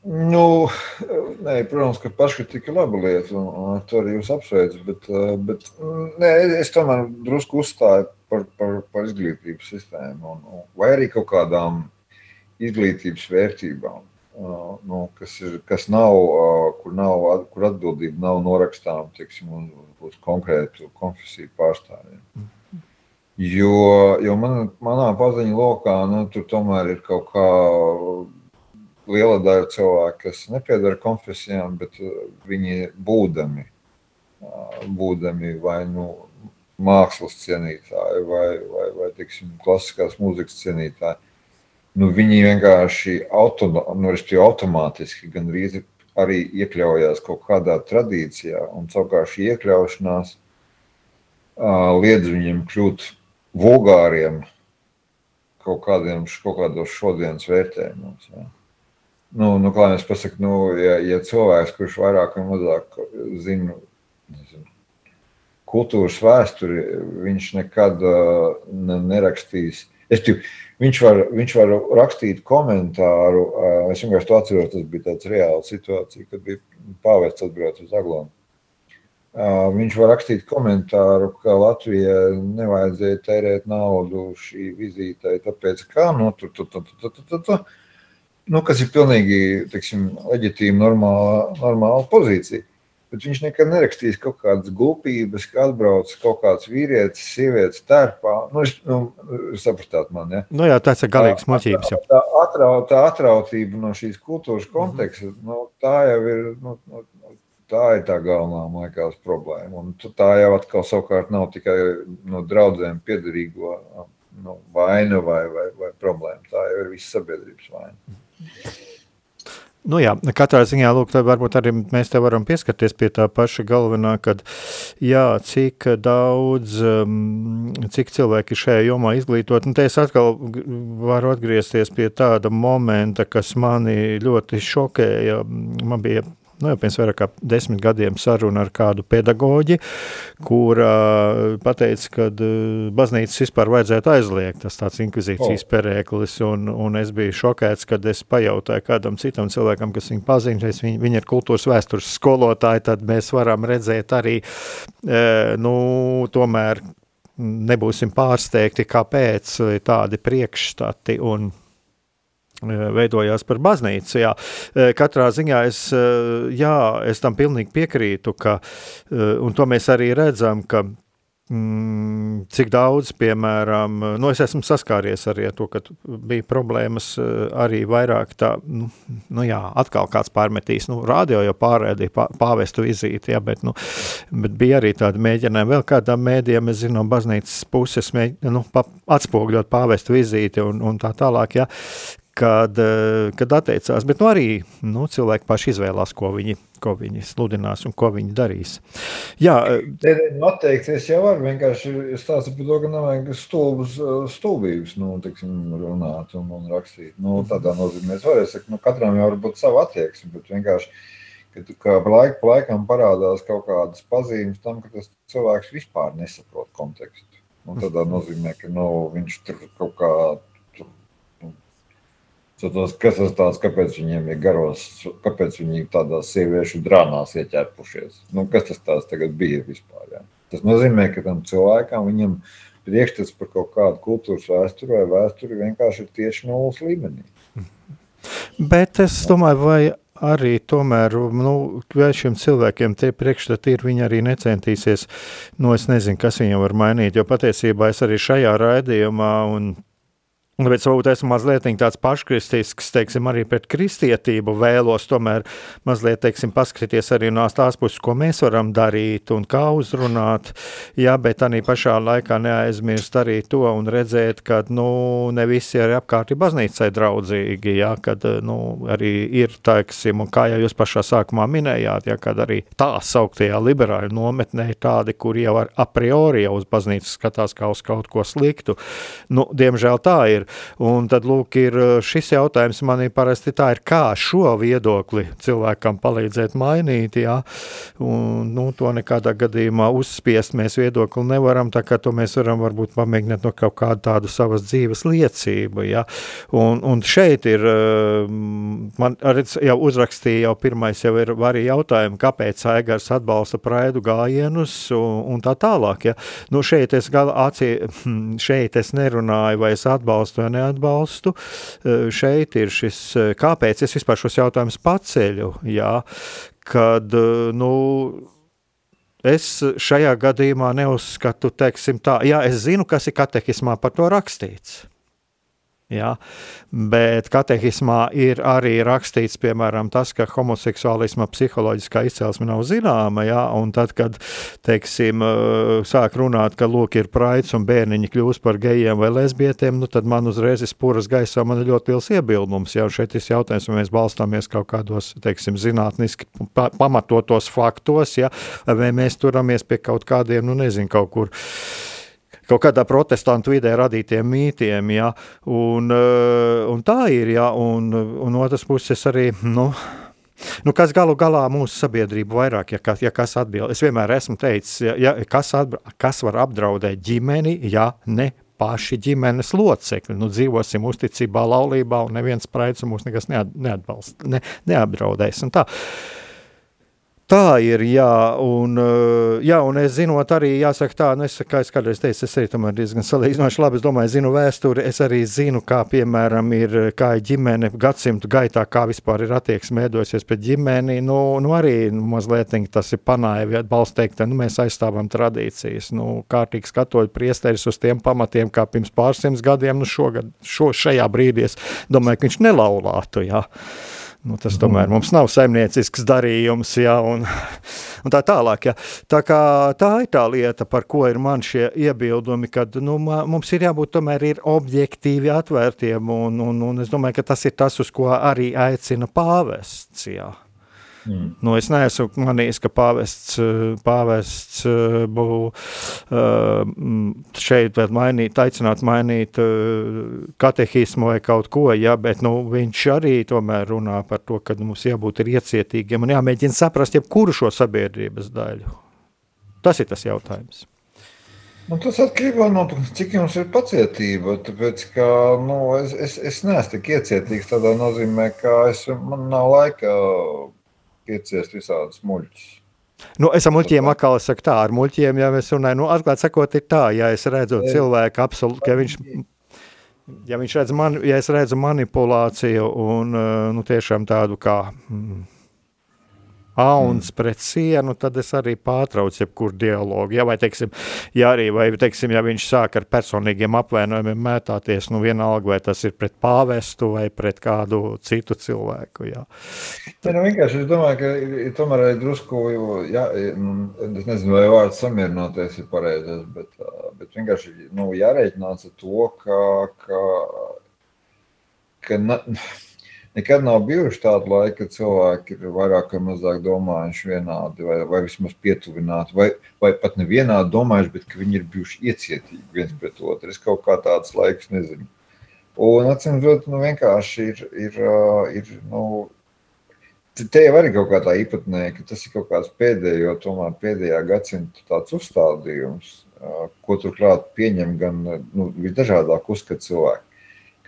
Nu, nē, protams, ka paškritika ir laba lieta, un, un to arī jūs apsveicat. Bet, bet nē, es tomēr drusku uzstāju par, par, par izglītības sistēmu, un, un, vai arī kaut kādām izglītības vērtībām, nu, kas, ir, kas nav, kur, nav, kur atbildība nav norakstāma teiksim, uz, uz konkrētu konfesiju pārstāvjiem. Jo, jo man, manā paziņu lokā nu, tur tomēr ir kaut kā liela daļa cilvēku, kas nepiedara konfesijām, bet uh, viņi būdami, uh, būdami vai nu mākslas cienītāji vai, vai, vai tiksim, klasiskās mūzikas cienītāji, nu, viņi vienkārši automa, nu, automātiski gandrīz arī iekļaujās kaut kādā tradīcijā, un savukārt šī iekļaušanās uh, liedz viņiem kļūt vulgāriem kaut, kādiem, kaut kādos šodienas vērtējumos. Ja nu, nu, kā es pasaku, nu, ja, ja cilvēks, kurš vairāk vai mazāk zina kultūras vēsturi, viņš nekad uh, nerakstīs. Es tev, viņš, var, viņš var rakstīt komentāru. Uh, es vienkārši to atceros, tas bija tāds reāls situācija, kad bija pāvests atbrauc uz Aglonu. Uh, viņš var rakstīt komentāru, ka Latvijai nevajadzēja tērēt naudu šī vizītei, tāpēc kā, nu, tur, tur, tur, tur, tur, tur, tur nu, kas ir pilnīgi teiksim, leģitīma, normāla, normāla pozīcija. Bet viņš nekad nerakstīs kaut kādas gulpības, ka atbrauc kaut kāds vīrietis, sievietes tērpā. Nu, es, nu, sapratāt man, ja? Nu jā, tas ir galīgs muļķības. Tā, tā, atrau, tā atrautība no šīs kultūras konteksta, mm -hmm. nu, tā jau ir, nu, nu, tā ir tā galvenā, man liekas, problēma. Un tā jau atkal savukārt nav tikai no draudzēm piederīgo nu, vaina vai, vai, vai problēma. Tā jau ir visa sabiedrības vaina. Mm -hmm. Nu jā, katrā ziņā, lūk, varbūt arī mēs te varam pieskarties pie tā paša galvenā, kad, jā, cik daudz, um, cik cilvēki šajā jomā izglītot, un te es atkal varu atgriezties pie tāda momenta, kas mani ļoti šokēja, man bija nu, jau pirms vairāk kā desmit gadiem saruna ar kādu pedagoģi, kur uh, pateica, ka baznīcas vispār vajadzētu aizliegt. Tas tāds inkvizīcijas oh. perēklis, un, un es biju šokēts, kad es pajautāju kādam citam cilvēkam, kas viņu pazīst, viņi, viņi ir kultūras vēstures skolotāji, tad mēs varam redzēt arī, uh, nu, tomēr nebūsim pārsteigti, kāpēc tādi priekšstati un veidojās par baznīcu. Jā. Katrā ziņā es, jā, es tam pilnīgi piekrītu, ka, un to mēs arī redzam, ka Mm, cik daudz, piemēram, nu, es esmu saskāries arī ar to, ka bija problēmas eh, arī vairāk tā, nu, nu jā, atkal kāds pārmetīs, nu, radio jau pārēdīja pā, pāvestu vizīti, jā, bet, nu, bet bija arī tādi mēģinājumi vēl kādām mēdījām, es zinu, baznīcas puses, mēģ, nu, pa, atspogļot pāvestu vizīti un, un tā tālāk, jā, kad, eh, kad atteicās. Bet nu, arī nu, cilvēki paši izvēlās, ko viņi, ko viņi sludinās un ko viņi darīs. Jā, eh, nu, atteikties jau var vienkārši stāstīt par to, ka nevajag stulbus, eh, stulbības nu, tiksim, runāt un, un rakstīt. Nu, tādā nozīmē es varu teikt, nu, katram jau var būt sava attieksme, bet vienkārši. Kad kā laika pa laikam parādās kaut kādas pazīmes tam, ka tas cilvēks vispār nesaprot kontekstu. Un tādā nozīmē, ka nu, viņš tur kaut kā Tos, kas tas tāds, kāpēc viņiem ir garos, kāpēc viņi tādās sieviešu drānās ieķerpušies? Nu, kas tas tāds tagad bija vispār? Ja? Tas nozīmē, ka tam cilvēkam viņam priekšstats par kaut kādu kultūras vēsturi vai vēsturi vienkārši ir tieši nulles līmenī. Bet es domāju, vai arī tomēr nu, šiem cilvēkiem tie priekšstati ir, viņi arī necentīsies, nu es nezinu, kas viņam var mainīt, jo patiesībā es arī šajā raidījumā Un tāpēc varbūt esmu mazliet tāds paškristisks, teiksim, arī pret kristietību vēlos tomēr mazliet, teiksim, paskatīties arī no tās puses, ko mēs varam darīt un kā uzrunāt, jā, bet arī pašā laikā neaizmirst arī to un redzēt, ka, nu, ne visi arī apkārt ir baznīcai draudzīgi, jā, kad, nu, arī ir, teiksim, un kā jau jūs pašā sākumā minējāt, jā, kad arī tā sauktajā liberāļu nometnē ir tādi, kur jau ar a priori jau uz baznīcu skatās kā uz kaut ko sliktu. Nu, diemžēl tā ir. Un tad, lūk, ir uh, šis jautājums manī parasti tā ir, kā šo viedokli cilvēkam palīdzēt mainīt, jā, un, nu, to nekādā gadījumā uzspiest mēs viedokli nevaram, tā kā to mēs varam varbūt pamēģināt no kaut kādu tādu savas dzīves liecību, jā, un, un šeit ir, uh, man arī jau uzrakstīja, jau pirmais jau ir arī jautājumi, kāpēc Aigars atbalsta praidu gājienus un, un tā tālāk, jā, nu, šeit es gal, acī, šeit es nerunāju, vai es atbalstu atbalstu vai neatbalstu. Eh, šeit ir šis, eh, kāpēc es vispār šos jautājumus paceļu, jā, kad, eh, nu, es šajā gadījumā neuzskatu, teiksim tā, jā, es zinu, kas ir katehismā par to rakstīts. Ja? Bet katehismā ir arī rakstīts, piemēram, tas, ka homoseksuālisma psiholoģiskā izcelsme nav zināma. Ja? Un tad, kad teiksim, sāk runāt, ka lūk, ir praids un bērniņi kļūst par gejiem vai lesbietiem, nu, tad man uzreiz ir spūras gaisā, man ir ļoti liels iebildums. Ja? Un šeit ir jautājums, vai mēs balstāmies kaut kādos teiksim, zinātniski pa pamatotos faktos, ja? vai mēs turamies pie kaut kādiem, nu nezinu, kaut kur kaut kādā protestantu vidē radītiem mītiem. Ja? Un, eh, un tā ir, ja? un, un otrs puses arī. Nu, Nu, kas galu galā mūsu sabiedrību vairāk, ja, ja kas atbild? Es vienmēr esmu teicis, ja, ja, kas, atbra, kas var apdraudēt ģimeni, ja ne paši ģimenes locekļi. Nu, dzīvosim uzticībā, laulībā, un neviens spraids mūs nekas neatbalsta, ne, neapdraudēs. Un tā. Uh, Tā ir, jā, un, eh, jā, un es zinot arī, jāsaka tā, nu es, kā es kādreiz teicu, es arī tomēr diezgan salīdzinoši labi, es domāju, zinu vēsturi, es arī zinu, kā, piemēram, ir, kā ir ģimene gadsimtu gaitā, kā vispār ir attieksme mēdosies pret ģimeni, nu, nu arī nu, mazliet tas ir panāja, atbalst teikt, nu mēs aizstāvam tradīcijas, nu, kārtīgs katoļu priesteris uz tiem pamatiem, kā pirms pārsims gadiem, nu šogad, šo, šajā brīdī es domāju, ka viņš nelaulātu, jā. Nu, tas tomēr mums nav saimniecisks darījums, ja, un, un tā tālāk. Ja. Tā, kā, tā ir tā lieta, par ko ir man šie iebildumi, kad nu, mums ir jābūt tomēr ir objektīvi atvērtiem, un, un, un es domāju, ka tas ir tas, uz ko arī aicina pāvests. Ja. Mm. Nu, es neesmu manījis, ka pāvests, pāvests eh, būtu eh, šeit mainīt, aicināt mainīt eh, katehismu vai kaut ko, ja, bet nu, viņš arī tomēr runā par to, ka mums jābūt iecietīgiem un jāmēģina saprast jebkuru šo sabiedrības daļu. Tas ir tas jautājums. Nu, tas atkarībā no tā, cik jums ir pacietība. Tāpēc, ka, nu, es, es, es neesmu tik iecietīgs tādā nozīmē, ka es, man nav laika pieciest visādus muļķus. Nu, es ar muļķiem atkal saku tā, ar muļķiem, ja mēs runājam, nu, atklāt sakot, ir tā, ja es redzu cilvēku absolūti, ka viņš, ja viņš redz mani, ja es redzu manipulāciju un, nu, tiešām tādu kā mm, auns mm. pret sienu, tad es arī pārtraucu jebkuru dialogu. Ja, vai, teiksim, ja arī, vai, teiksim, ja viņš sāk ar personīgiem apvainojumiem mētāties, nu vienalga, vai tas ir pret pāvestu vai pret kādu citu cilvēku. Jā. Ja, nu, vienkārši es domāju, ka tomēr arī drusku, jā, nu, es nezinu, vai vārds samierinoties ir pareizais, bet, bet vienkārši nu, jārēķinās ar to, ka, ka, ka na, Nekad nav bijuši tādi laiki, kad cilvēki ir vairāk vai mazāk domājuši vienādi, vai, vai vismaz pietuvināti, vai, vai pat ne vienādi domājuši, bet viņi ir bijuši iecietīgi viens pret otru. Es kaut kā tāds laiks nezinu. Un, atcīm redzot, nu, vienkārši ir, ir, ir nu, te jau arī kaut kā tā īpatnēja, ka tas ir kaut kāds pēdējo, tomēr pēdējā gadsimta tāds uzstādījums, ko turklāt pieņem gan nu, visdažādāk uzskat cilvēki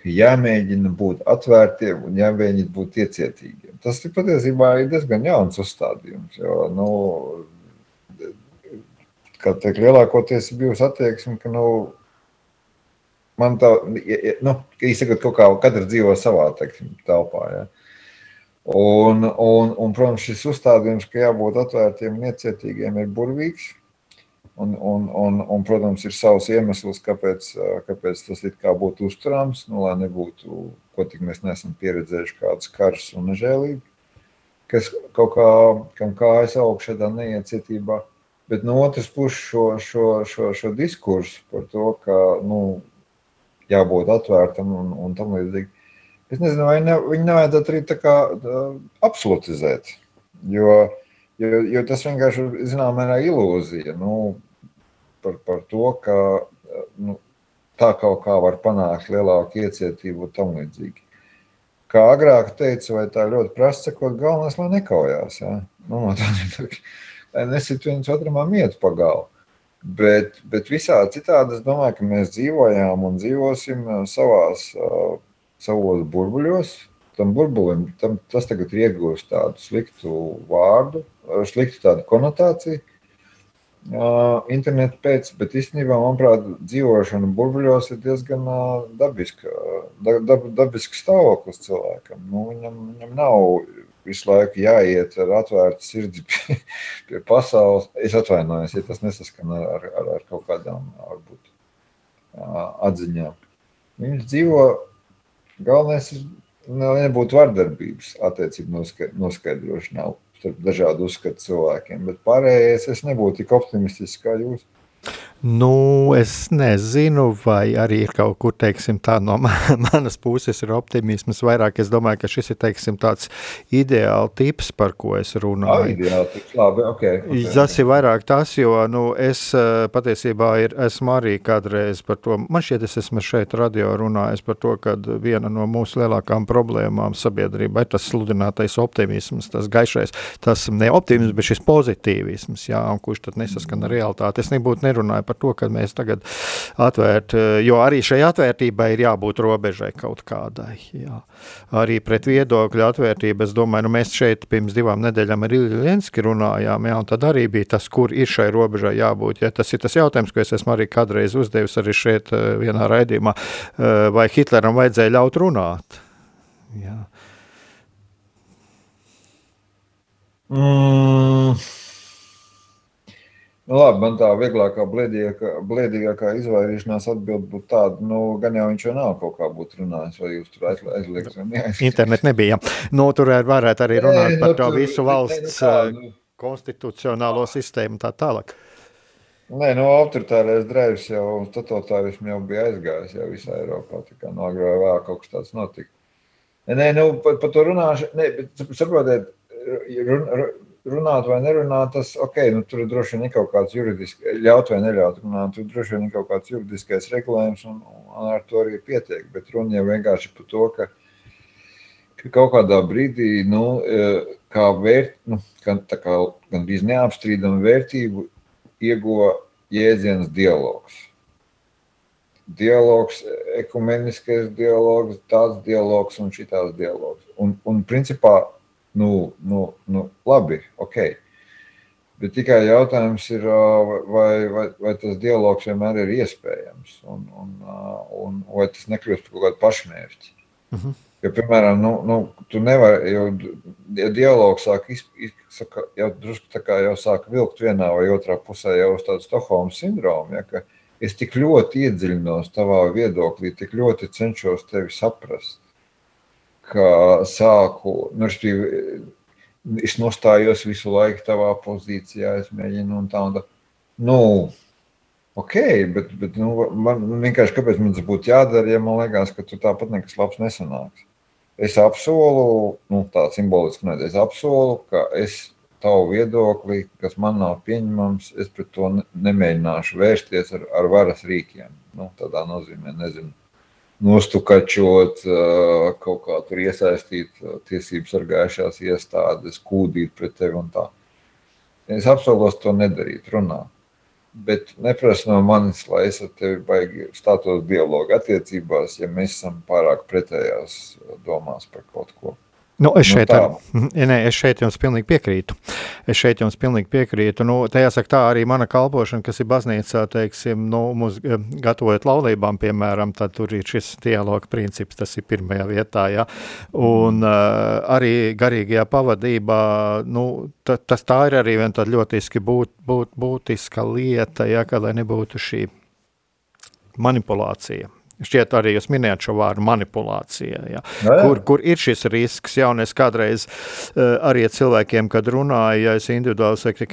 ka jāmēģina būt atvērtiem un jāmēģina būt iecietīgiem. Tas ir patiesībā ir diezgan jauns uzstādījums. Jo, nu, kā teikt, lielākoties bijusi attieksme, ka nu, man tā, nu, izsakot, kaut kā katrs dzīvo savā teiksim, telpā. Ja. Un, un, un, protams, šis uzstādījums, ka jābūt atvērtiem un iecietīgiem, ir burvīgs. Un, un, un, un, protams, ir savs iemesls, kāpēc, kāpēc tas būtu uzturams, nu, lai nebūtu, ko tik mēs neesam pieredzējuši, kādas karas un nežēlīgi, kas kaut kā, kam kājas aug šādā neiecietībā. Bet no otras puses šo, šo, šo, šo diskursu par to, ka nu, jābūt atvērtam un, un tam līdzīgi. Es nezinu, vai ne, viņi nevajadzētu arī tā kā absolutizēt, jo, jo, jo tas vienkārši ir zināmā mērā ilūzija. Nu, par, par to, ka nu, tā kaut kā var panākt lielāku iecietību un tam līdzīgi. Kā agrāk teica, vai tā ļoti prasa sakot, galvenais, lai nekaujās. Ja? Nu, no tādiem, lai nesit viens otram mietu pa galvu. Bet, bet visā citādi es domāju, ka mēs dzīvojām un dzīvosim savās, savos burbuļos. Tam burbulim tam, tas tagad ir iegūst tādu sliktu vārdu, sliktu tādu konotāciju internetu pēc, bet īstenībā, manuprāt, dzīvošana burbuļos ir diezgan dabiska, dab, dabisks stāvoklis cilvēkam. Nu, viņam, viņam nav visu laiku jāiet ar atvērtu sirdi pie, pie pasaules. Es atvainojos, ja tas nesaskan ar, ar, ar kaut kādām varbūt, atziņām. Viņš dzīvo, galvenais ir nebūt vardarbības attiecību noskaidrošanā starp dažādu uzskatu cilvēkiem. Bet pārējais es nebūtu tik optimistisks kā jūs. Nu, es nezinu, vai arī ir kaut kur teiksim, tā no manas puses ir optimisms. Vairāk es domāju, ka šis ir teiksim, tāds ideāls tips, par ko es runāju. Ah, ideāli, tips, labi, okay, okay, tas ir vairāk tas, jo nu, es eh, patiesībā ir, esmu arī kādreiz par to, man šķiet, es esmu šeit radio runājis par to, ka viena no mūsu lielākām problēmām sabiedrībā ir tas sludinātais optimisms, tas gaišais, tas ne optimisms, bet šis pozitīvisms, jā, un kurš tad nesaskan ar realitāti. Es nebūtu nerunāju par to, ka mēs tagad atvērt, jo arī šai atvērtībai ir jābūt robežai kaut kādai. Jā. Arī pret viedokļu atvērtību, es domāju, nu mēs šeit pirms divām nedēļām ar Ilju Lenski runājām, jā, un tad arī bija tas, kur ir šai robežai jābūt. Ja? Tas ir tas jautājums, ko es esmu arī kādreiz uzdevis arī šeit eh, vienā raidījumā, eh, vai Hitleram vajadzēja ļaut runāt? Jā. Mm. Nu, labi, man tā vieglākā, blēdīgākā, blēdīgākā izvairīšanās atbild būtu tāda, nu, gan jau viņš jau nav kaut kā būtu runājis, vai jūs tur aizliegt vai neaizliegt. Internet nebija. Nu, tur varētu arī runāt Nē, par nu, to tur, visu valsts ne, nu, tā, nu, konstitucionālo sistēmu tā tālāk. Nē, no autoritārais dreivs jau, totalitārismu jau bija aizgājis jau visā Eiropā, tā kā no agrā vēl kaut kas tāds notika. Nē, nu, par, par to runāšu, nē, bet saprotiet, run, run, runāt vai nerunāt, tas ok, nu, tur droši vien ir kaut kāds juridisks, ļaut vai neļaut runāt, tur droši vien ir kaut kāds juridiskais regulējums, un, un ar to arī pietiek. Bet runa jau vienkārši par to, ka, ka kaut kādā brīdī, nu, e, kā vērt, nu, kā, kā gandrīz neapstrīdama vērtību, ieguva jēdziens dialogs. Dialogs, ekumeniskais dialogs, tāds dialogs un šitās dialogs. Un, un principā nu, nu, nu labi, ok. Bet tikai jautājums ir, vai, vai, vai tas dialogs vienmēr ir iespējams, un, un, un vai tas nekļūst par kaut kādu pašmērķi. Uh mhm. -huh. Jo, piemēram, nu, nu, tu nevari, jo ja dialogs sāk iz, iz, saka, jau drusku tā kā jau sāk vilkt vienā vai otrā pusē jau uz tādu Stokholmas sindromu, ja, ka es tik ļoti iedziļinos tavā viedoklī, tik ļoti cenšos tevi saprast, ka sāku, nu, es nostājos visu laiku tavā pozīcijā, es mēģinu un tā un tā. Nu, ok, bet, bet nu, man vienkārši kāpēc man tas būtu jādara, ja man liekas, ka tu tāpat nekas labs nesanāks. Es apsolu, nu, tā simboliski nē, es apsolu, ka es tavu viedokli, kas man nav pieņemams, es pret to nemēģināšu vērsties ar, ar varas rīkiem. Nu, tādā nozīmē, nezinu, nostukačot, kaut kā tur iesaistīt tiesības sargājušās iestādes, kūdīt pret tevi un tā. Es apsolos to nedarīt, runāt bet neprasa no manis, lai es ar tevi baigi stātos dialogu attiecībās, ja mēs esam pārāk pretējās domās par kaut ko. Nu, es, šeit, nu, ar, nē, es šeit jums pilnīgi piekrītu. Es šeit jums pilnīgi piekrītu. Nu, tā jāsaka, tā arī mana kalpošana, kas ir baznīcā, teiksim, nu, mūs eh, gatavojot laulībām, piemēram, tad tur ir šis dialoga princips, tas ir pirmajā vietā, ja. Un uh, arī garīgajā pavadībā, nu, ta, tas tā ir arī viena tāda ļoti būt, būt, būtiska lieta, ja, ka lai nebūtu šī manipulācija Šķiet, arī jūs minējāt šo vārdu manipulācija, ja, jā, jā. Kur, kur ir šis risks. Jā, un es kādreiz uh, arī cilvēkiem, kad runāju, ja es individuāli saku,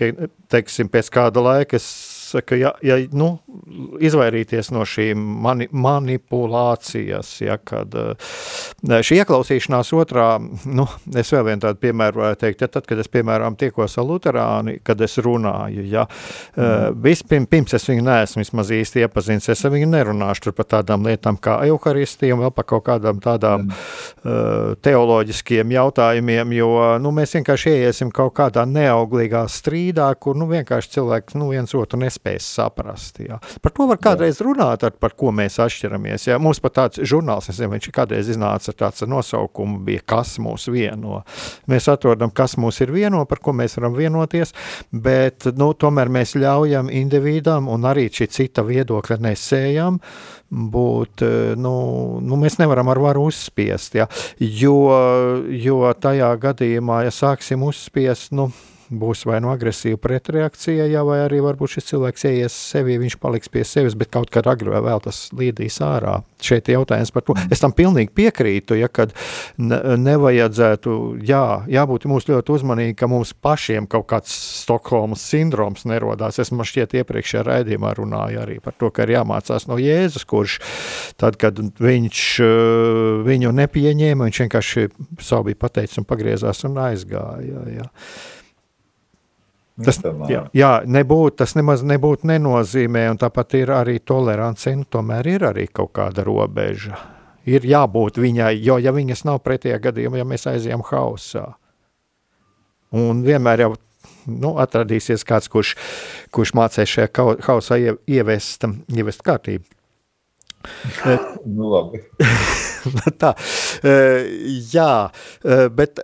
teiksim, pēc kāda laika es saka, ja, ja nu, izvairīties no šīm mani, manipulācijas, ja, kad šī ieklausīšanās otrā, nu, es vēl vienu tādu piemēru varētu teikt, ja tad, kad es, piemēram, tiekos ar luterāni, kad es runāju, ja, mm. vispirms, pirms es viņu neesmu vismaz īsti iepazinis, es ar viņu nerunāšu tur par tādām lietām kā euharistija un vēl par kaut kādām tādām mm. uh, teoloģiskiem jautājumiem, jo, nu, mēs vienkārši ieiesim kaut kādā neauglīgā strīdā, kur, nu, vienkārši cilvēks, nu, viens otru nes nespēs saprast. Jā. Par to var kādreiz runāt, ar, par ko mēs atšķiramies. Jā. Mums pat tāds žurnāls, nezinu, viņš kādreiz iznāca ar tāds nosaukumu, bija kas mūs vieno. Mēs atrodam, kas mūs ir vieno, par ko mēs varam vienoties, bet nu, tomēr mēs ļaujam individam un arī šī cita viedokļa nesējam būt, nu, nu mēs nevaram ar varu uzspiest, ja, jo, jo tajā gadījumā, ja sāksim uzspiest, nu, būs vai nu agresīva pretreakcija, jā, vai arī varbūt šis cilvēks ieies sevi, viņš paliks pie sevis, bet kaut kad agri vai vēl tas līdīs ārā. Šeit jautājums par to. Es tam pilnīgi piekrītu, ja kad ne, nevajadzētu, jā, jābūt mums ļoti uzmanīgi, ka mums pašiem kaut kāds Stokholmas sindroms nerodās. Es man šķiet iepriekšējā raidījumā runāju arī par to, ka ir jāmācās no Jēzus, kurš tad, kad viņš viņu nepieņēma, viņš vienkārši savu bija pateicis un pagriezās un aizgāja. Jā, jā. Tas, jā, jā nebūt, tas nemaz nebūtu nenozīmē, un tāpat ir arī tolerance, nu, tomēr ir arī kaut kāda robeža. Ir jābūt viņai, jo ja viņas nav pretējā gadījumā, ja mēs aizējām hausā. Un vienmēr jau nu, atradīsies kāds, kurš, kurš mācīs šajā hausā ievest, ievest kārtību. nu, labi. Tā, jā, bet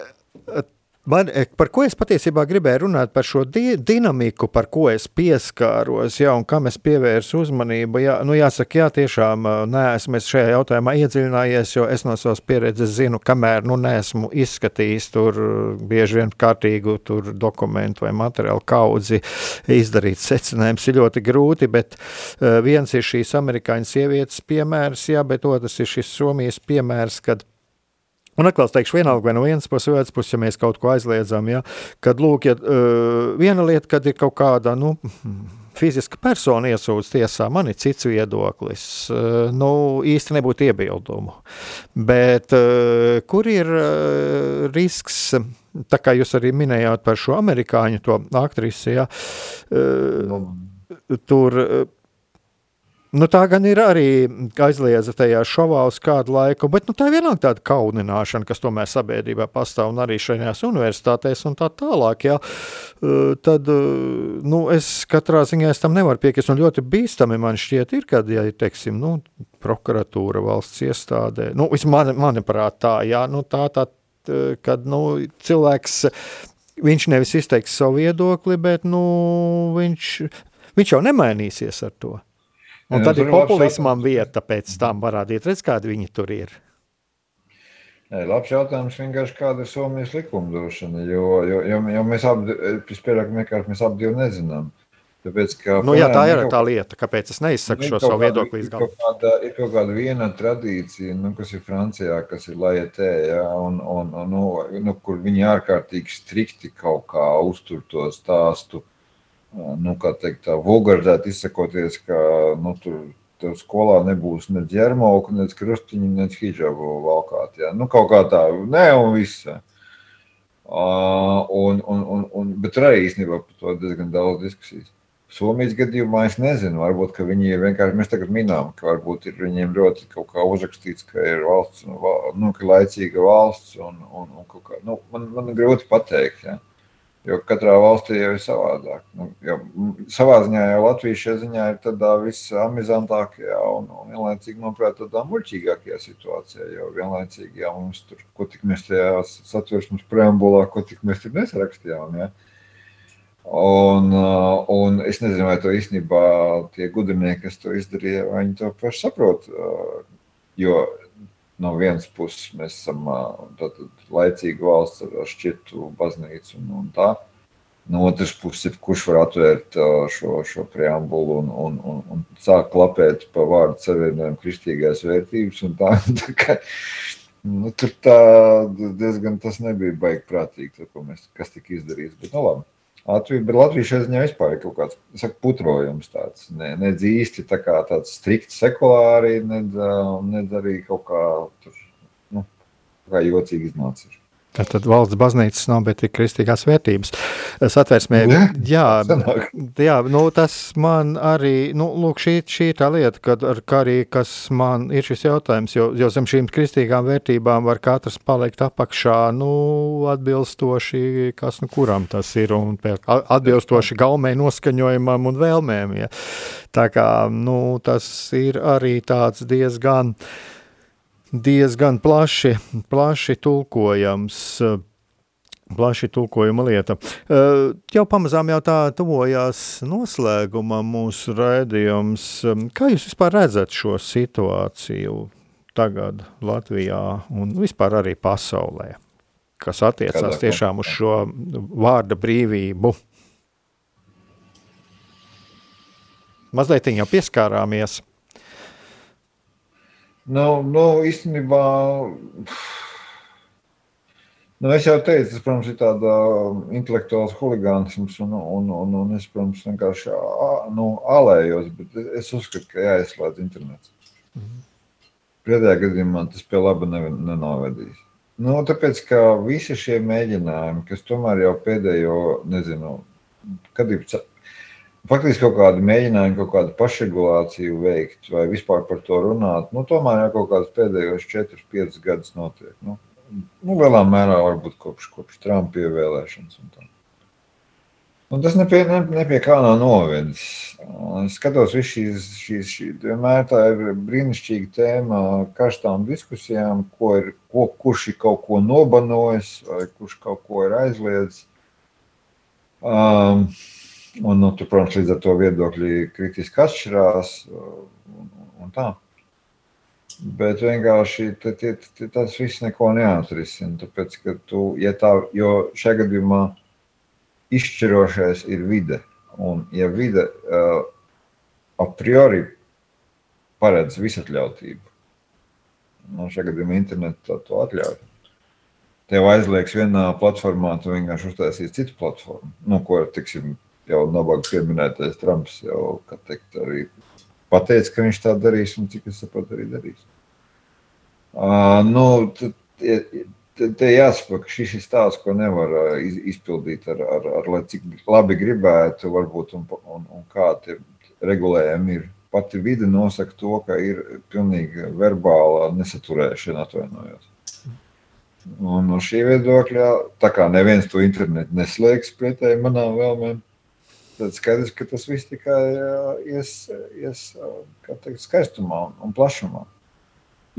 Man, eh, par ko es patiesībā gribēju runāt, par šo di dinamiku, par ko es pieskāros, ja, un kam es pievērsu uzmanību. Jā, nu, jāsaka, jā, tiešām eh, neesmu šajā jautājumā iedziļinājies, jo es no savas pieredzes zinu, kamēr nu, neesmu izskatījis tur bieži vien kārtīgu dokumentu vai materiālu kaudzi, izdarīt secinājums ir ļoti grūti, bet viens ir šīs amerikāņu sievietes piemērs, jā, bet otrs ir šis Somijas piemērs, kad Un atkal es teikšu, vienalga, vai no vienas puses, vai otras puses, ja mēs kaut ko aizliedzam, ja, kad lūk, ja, uh, viena lieta, kad ir kaut kāda, nu, fiziska persona iesūdz tiesā, man ir cits viedoklis, uh, nu, īsti nebūtu iebildumu. Bet uh, kur ir risks, tā kā jūs arī minējāt par šo amerikāņu, to aktrisi, ja, uh, tur. Nu, tā gan ir arī aizliedza tajā šovā uz kādu laiku, bet nu, tā ir vienalga tāda kaunināšana, kas tomēr sabiedrībā pastāv un arī šajās universitātēs un tā tālāk. Jā. Tad nu, es katrā ziņā es tam nevaru piekrist. Ļoti bīstami man šķiet, ir, kad ja, teiksim, nu, prokuratūra valsts iestādē, nu, man, manuprāt, tā, jā, nu, tā, tā, kad nu, cilvēks. Viņš nevis izteiks savu viedokli, bet nu, viņš, viņš jau nemainīsies ar to. Un tad ir populismam vieta pēc tam parādīt, redz, kādi viņi tur ir. Nē, labs jautājums vienkārši kāda ir Somijas likumdošana, jo, jo, jo, jo mēs abi, mēs abi divu nezinām. Tāpēc, ka, nu, jā, tā ir tā lieta, kāpēc es neizsaku šo savu viedokli līdz galam. Ir kaut kāda, kaut kāda viena tradīcija, nu, kas ir Francijā, kas ir laietē, ja, un, un, un, nu, nu, kur viņi ārkārtīgi strikti kaut kā uztur to stāstu, nu, kā teikt, tā vulgarizēt izsakoties, ka, nu, tur tev skolā nebūs ne ģermauka, ne krustiņa, ne hijabu valkāt. Ja? Nu, kaut kā tā, nē, un viss. Uh, un, un, un, un, bet arī īstenībā par to diezgan daudz diskusijas. Somijas gadījumā es nezinu, varbūt viņi ir vienkārši, mēs tagad minām, ka varbūt ir viņiem ļoti kaut kā uzrakstīts, ka ir valsts, nu, ka laicīga valsts un, un, un kaut kā, nu, man, man grūti pateikt, ja. Jo katrā valstī jau ir savādāk. Nu, jo, savā ziņā jau Latvija šajā ziņā ir tādā visamizantākajā un, un vienlaicīgi, manuprāt, tādā muļķīgākajā situācijā. Jo vienlaicīgi, ja mums tur, ko tik mēs tajā satversmes preambulā, ko tik mēs tur nesarakstījām, ja. Un, un es nezinu, vai to īstenībā tie gudrinieki, kas to izdarīja, viņi to paši saprot. Jo no vienas puses mēs esam laicīga valsts ar šķirtu baznīcu un, un tā. No otras puses, kurš var atvērt šo, šo preambulu un, un, un, un sākt klapēt pa vārdu savienojumu kristīgās vērtības. Tā, tā kā, nu, tur tā diezgan tas nebija baigi prātīgi, to, mēs, kas tika izdarīts. Bet, nu, labi. Latvija, bet Latvija šajā ziņā vispār kaut kāds saku, putrojums. Tāds, ne, ne īsti tā kā tāds strikts sekulāri, ne, ne arī kaut kā, tur, nu, kā jocīgi iznācis. Tad valsts baznīcas nav, bet ir kristīgās vērtības. Satversmē, ne? jā, jā nu, tas man arī, nu, lūk, šī, šī tā lieta, kad ar arī, kas man ir šis jautājums, jo, jo zem šīm kristīgām vērtībām var katrs palikt apakšā, nu, atbilstoši, kas nu kuram tas ir, un atbilstoši gaumē noskaņojumam un vēlmēm, ja. Tā kā, nu, tas ir arī tāds diezgan, uh, diezgan plaši, plaši tulkojams. Plaši tulkojuma lieta. Jau pamazām jau tā tuvojās noslēgumam mūsu raidījums. Kā jūs vispār redzat šo situāciju tagad Latvijā un vispār arī pasaulē, kas attiecās tiešām uz šo vārda brīvību? Mazliet jau pieskārāmies. Nu, nu īstenībā, nu, es jau teicu, tas, protams, ir tāda intelektuāls huligānisms, un, un, un, un es, protams, vienkārši nu, alējos, bet es uzskatu, ka jāizslēdz internets. Mhm. Pretējā gadījumā tas pie laba nenovedīs. Nu, tāpēc, ka visi šie mēģinājumi, kas tomēr jau pēdējo, nezinu, kad ir Faktiski kaut kādi mēģinājumi, kaut kādu pašregulāciju veikt vai vispār par to runāt, nu, tomēr jau kaut kādas pēdējos 4, 5 gadus notiek. Nu, nu, lielā mērā varbūt kopš, kopš Trumpa ievēlēšanas. Un tā. Un tas nepie, ne, nepie kā nav novedis. Es skatos, ka šīs, šīs, šī vienmēr tā ir brīnišķīga tēma karstām diskusijām, ko ir, ko, kurš ir kaut ko nobanojis vai kurš kaut ko ir aizliedzis. Um, Un, nu, tur, protams, līdz ar to viedokļi kritiski atšķirās. Un, un tā. Bet vienkārši t, t, t, tas viss neko neatrisina. Tāpēc, ka tu, ja tā, jo šajā gadījumā izšķirošais ir vide. Un, ja vide uh, a priori paredz visatļautību, nu, šajā gadījumā internets to, to atļauj. Tev aizliegs vienā platformā, tu vienkārši uztaisīsi citu platformu, nu, ko, tiksim, jau nabaga pieminētais Trumps jau teikt, arī pateica, ka viņš tā darīs, un cik es saprotu, arī darīs. Uh, nu, te, jāsaprot, ka šis ir stāsts, ko nevar iz, izpildīt ar, ar, ar, ar cik labi gribētu, varbūt, un, un, un kādi regulējumi ir. Pati vide nosaka to, ka ir pilnīgi verbāla nesaturēšana, atvainojos. Un no šī viedokļa, tā kā neviens to internetu neslēgs pretēji manām vēlmēm, tad skaidrs, ka tas viss tikai ies, ies teikt, skaistumā un plašumā.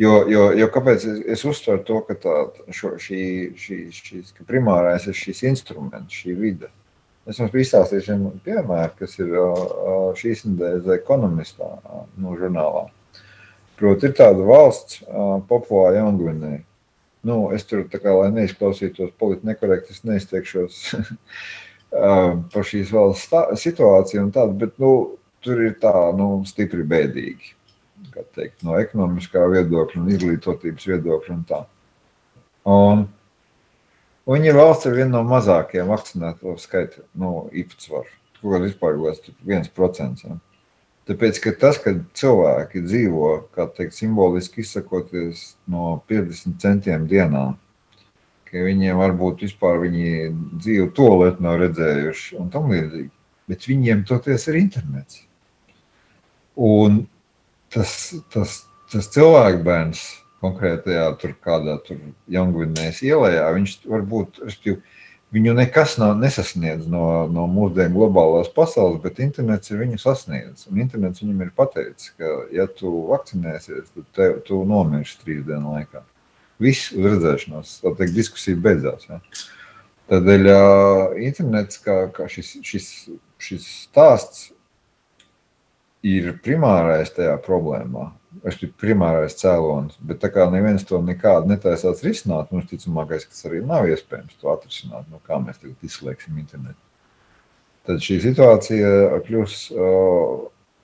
Jo, jo, jo kāpēc es, es uztveru to, ka tā, šo, šī, šī, šīs, ka primārais ir šis instruments, šī vide. Es jums izstāstīšu vienu piemēru, kas ir šīs nedēļas ekonomistā no žurnālā. Proti, ir tāda valsts, Papua Jaungvinēja, nu, es tur tā kā, lai neizklausītos politiski nekorekti, es neizteikšos par šīs valsts situāciju un tādu, bet, nu, tur ir tā, nu, stipri bēdīgi, teikt, no ekonomiskā viedokļa un izglītotības viedokļa un tā. Un, Viņi ir valsts ar vienu no mazākajiem vakcinēto skaitu nu, īpatsvaru. Kaut kā vispār ir viens procents. Ja. Tāpēc, ka tas, ka cilvēki dzīvo, kā teikt, simboliski izsakoties no 50 centiem dienā, ka viņiem varbūt vispār viņi dzīvo toaletu nav redzējuši un tam līdzīgi, bet viņiem toties ir internets. Un tas, tas, tas cilvēku bērns konkrētajā tur kādā tur Jangvinēs ielējā, viņš varbūt, respektīvi, Viņu nekas nav nesasniedz no, no mūsdienu globālās pasaules, bet internets ir viņu sasniedzis. Un internets viņam ir pateicis, ka, ja tu vakcinēsies, tad tev, tu nomirsi trīs dienu laikā. Viss uz redzēšanos, tā teikt, diskusija beidzās. Ja? Tādēļ internets, kā, kā šis, šis, šis stāsts, ir primārais tajā problēmā ir primārais cēlonis. Bet tā kā neviens to nekādu netaisās risināt, mums ticamākais, kas arī nav iespējams to atrisināt, no kā mēs tagad izslēgsim internetu. Tad šī situācija kļūs,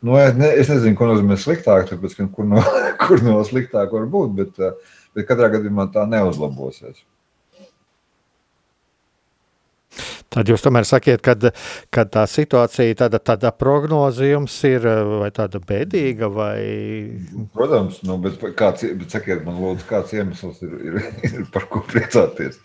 nu, es, ne, es nezinu, ko nozīmē sliktāk, tāpēc, kur no, kur no sliktāk var būt, bet, uh, bet katrā gadījumā tā neuzlabosies. Tad jūs tomēr sakiet, ka, tā situācija, tāda, tāda prognoze jums ir vai tāda bēdīga? Vai... Protams, nu, bet, kāds, bet sakiet man, lūdzu, kāds iemesls ir, ir, ir par ko priecāties?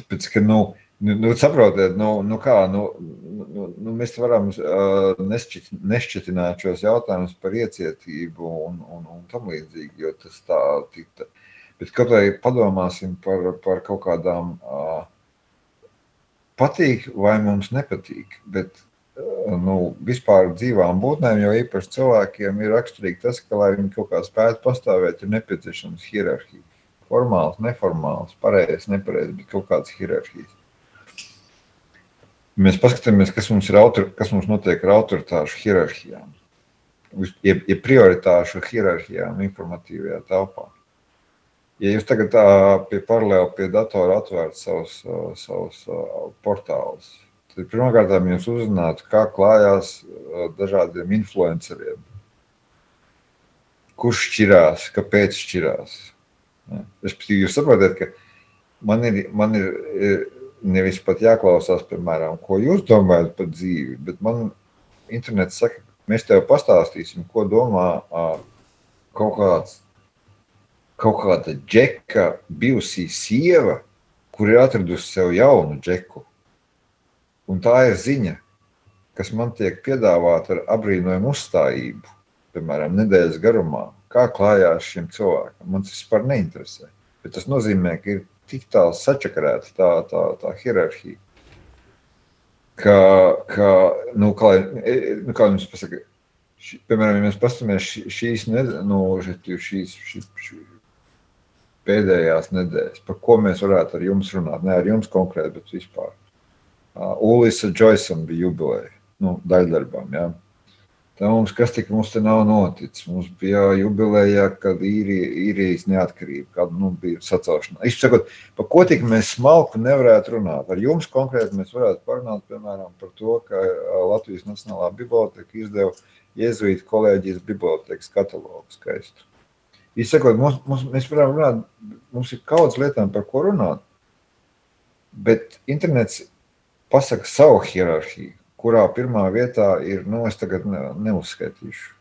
Tāpēc, ka, nu, Nu, nu, saprotiet, nu, nu kā, nu, nu, nu, mēs varam uh, nešķit, nešķitināt šos jautājumus par iecietību un, un, un tam līdzīgi, jo tas tā tikta. Bet kaut vai padomāsim par, par kaut kādām uh, patīk vai mums nepatīk. Bet eh, nu, vispār dzīvām būtnēm, jo īpaši cilvēkiem ir raksturīgi tas, ka, lai viņi kaut kā spētu pastāvēt, ir nepieciešams hierarhija. Formāls, neformāls, pareizs, nepareizs, bet kaut kādas hierarhijas. Mēs paskatāmies, kas mums, ir autor, kas mums notiek ar autoritāšu hierarhijām, jeb, jeb prioritāšu hierarhijām informatīvajā telpā. Ja jūs tagad tā pie paralēli pie datora atvērtu savus, savus portālus, tad pirmkārt jūs uzzinātu, kā klājās dažādiem influenceriem. Kurš šķirās, kāpēc šķirās? Respektīvi, jūs saprotat, ka man ir, man ir nevis pat jāklausās, piemēram, ko jūs domājat par dzīvi, bet man internets saka, mēs tev pastāstīsim, ko domā kaut kāds kaut kāda džeka, bijusī sieva, kur ir atradusi sev jaunu džeku. Un tā ir ziņa, kas man tiek piedāvāta ar abrīnojumu uzstājību, piemēram, nedēļas garumā. Kā klājās šim cilvēkam? Man tas vispār neinteresē. Bet tas nozīmē, ka ir tik tālu sačakarēta tā, tā, tā hierarhija, ka, ka nu, kā, nu, kā jums pasaka, ši, piemēram, ja mēs paskatāmies šīs, ne, nu, šīs, šīs, šīs pēdējās nedēļas, par ko mēs varētu ar jums runāt. Ne ar jums konkrēti, bet vispār. Uh, Ulisa Joysam bija jubileja, nu, daļdarbām. Ja. Tā mums, kas tik mums te nav noticis? Mums bija jubileja, kad īrija, īrijas neatkarība, kad nu, bija sacelšana. Izsakot, par ko tik mēs smalku nevarētu runāt. Ar jums konkrēti mēs varētu parunāt, piemēram, par to, ka Latvijas Nacionālā biblioteka izdeva Jēzuīta kolēģijas bibliotekas katalogu skaistu. Izsakot, mums, mums, mēs varam runāt, mums ir kaudzes lietām, par ko runāt. Bet internets pasaka savu hierarhiju, kurā pirmā vietā ir, nu, es tagad ne, neuzskaitīšu.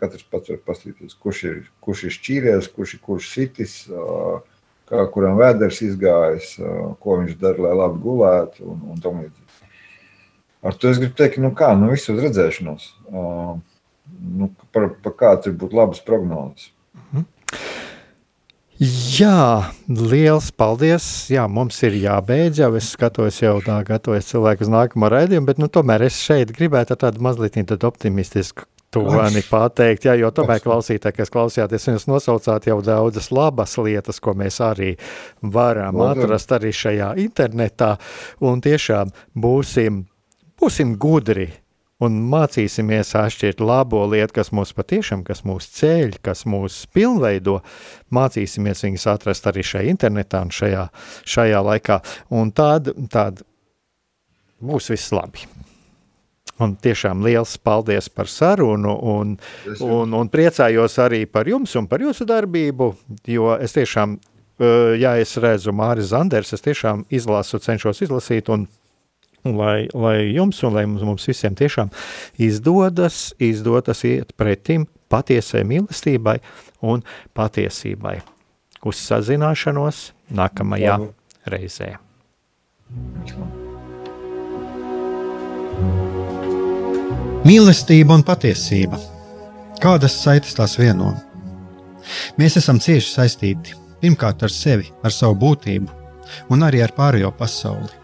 Katrs pats var paskatīties, kurš ir, kurš ir šķīries, kurš ir kurš sitis, kā kuram vēders izgājis, ko viņš dara, lai labi gulētu un, un tam līdzīgi. Ar to es gribu teikt, nu kā, nu visu uz redzēšanos. Nu, par, par kāds ir būt labas prognozes. Jā, liels paldies. Jā, mums ir jābeidz jau. Es skatos, jau tā gatavojas cilvēku uz nākamo raidījumu, bet nu, tomēr es šeit gribētu tādu mazliet optimistisku toni pateikt, jā, jo tomēr klausītāji, kas klausījāties, jūs nosaucāt jau daudzas labas lietas, ko mēs arī varam atrast arī šajā internetā, un tiešām būsim, būsim gudri un mācīsimies atšķirt labo lietu, kas mūs patiešām, kas mūs ceļ, kas mūs pilnveido, mācīsimies viņus atrast arī šajā internetā un šajā, šajā laikā, un tad, tad būs viss labi. Un tiešām liels paldies par sarunu, un, un, un priecājos arī par jums un par jūsu darbību, jo es tiešām, ja es redzu Māris Zanders, es tiešām izlasu, cenšos izlasīt, un lai, lai jums un lai mums, mums visiem tiešām izdodas, izdodas iet pretim patiesai mīlestībai un patiesībai. Uz sazināšanos nākamajā Labu. reizē. Mīlestība un patiesība. Kādas saites tās vieno? Mēs esam cieši saistīti pirmkārt ar sevi, ar savu būtību, un arī ar pārējo pasauli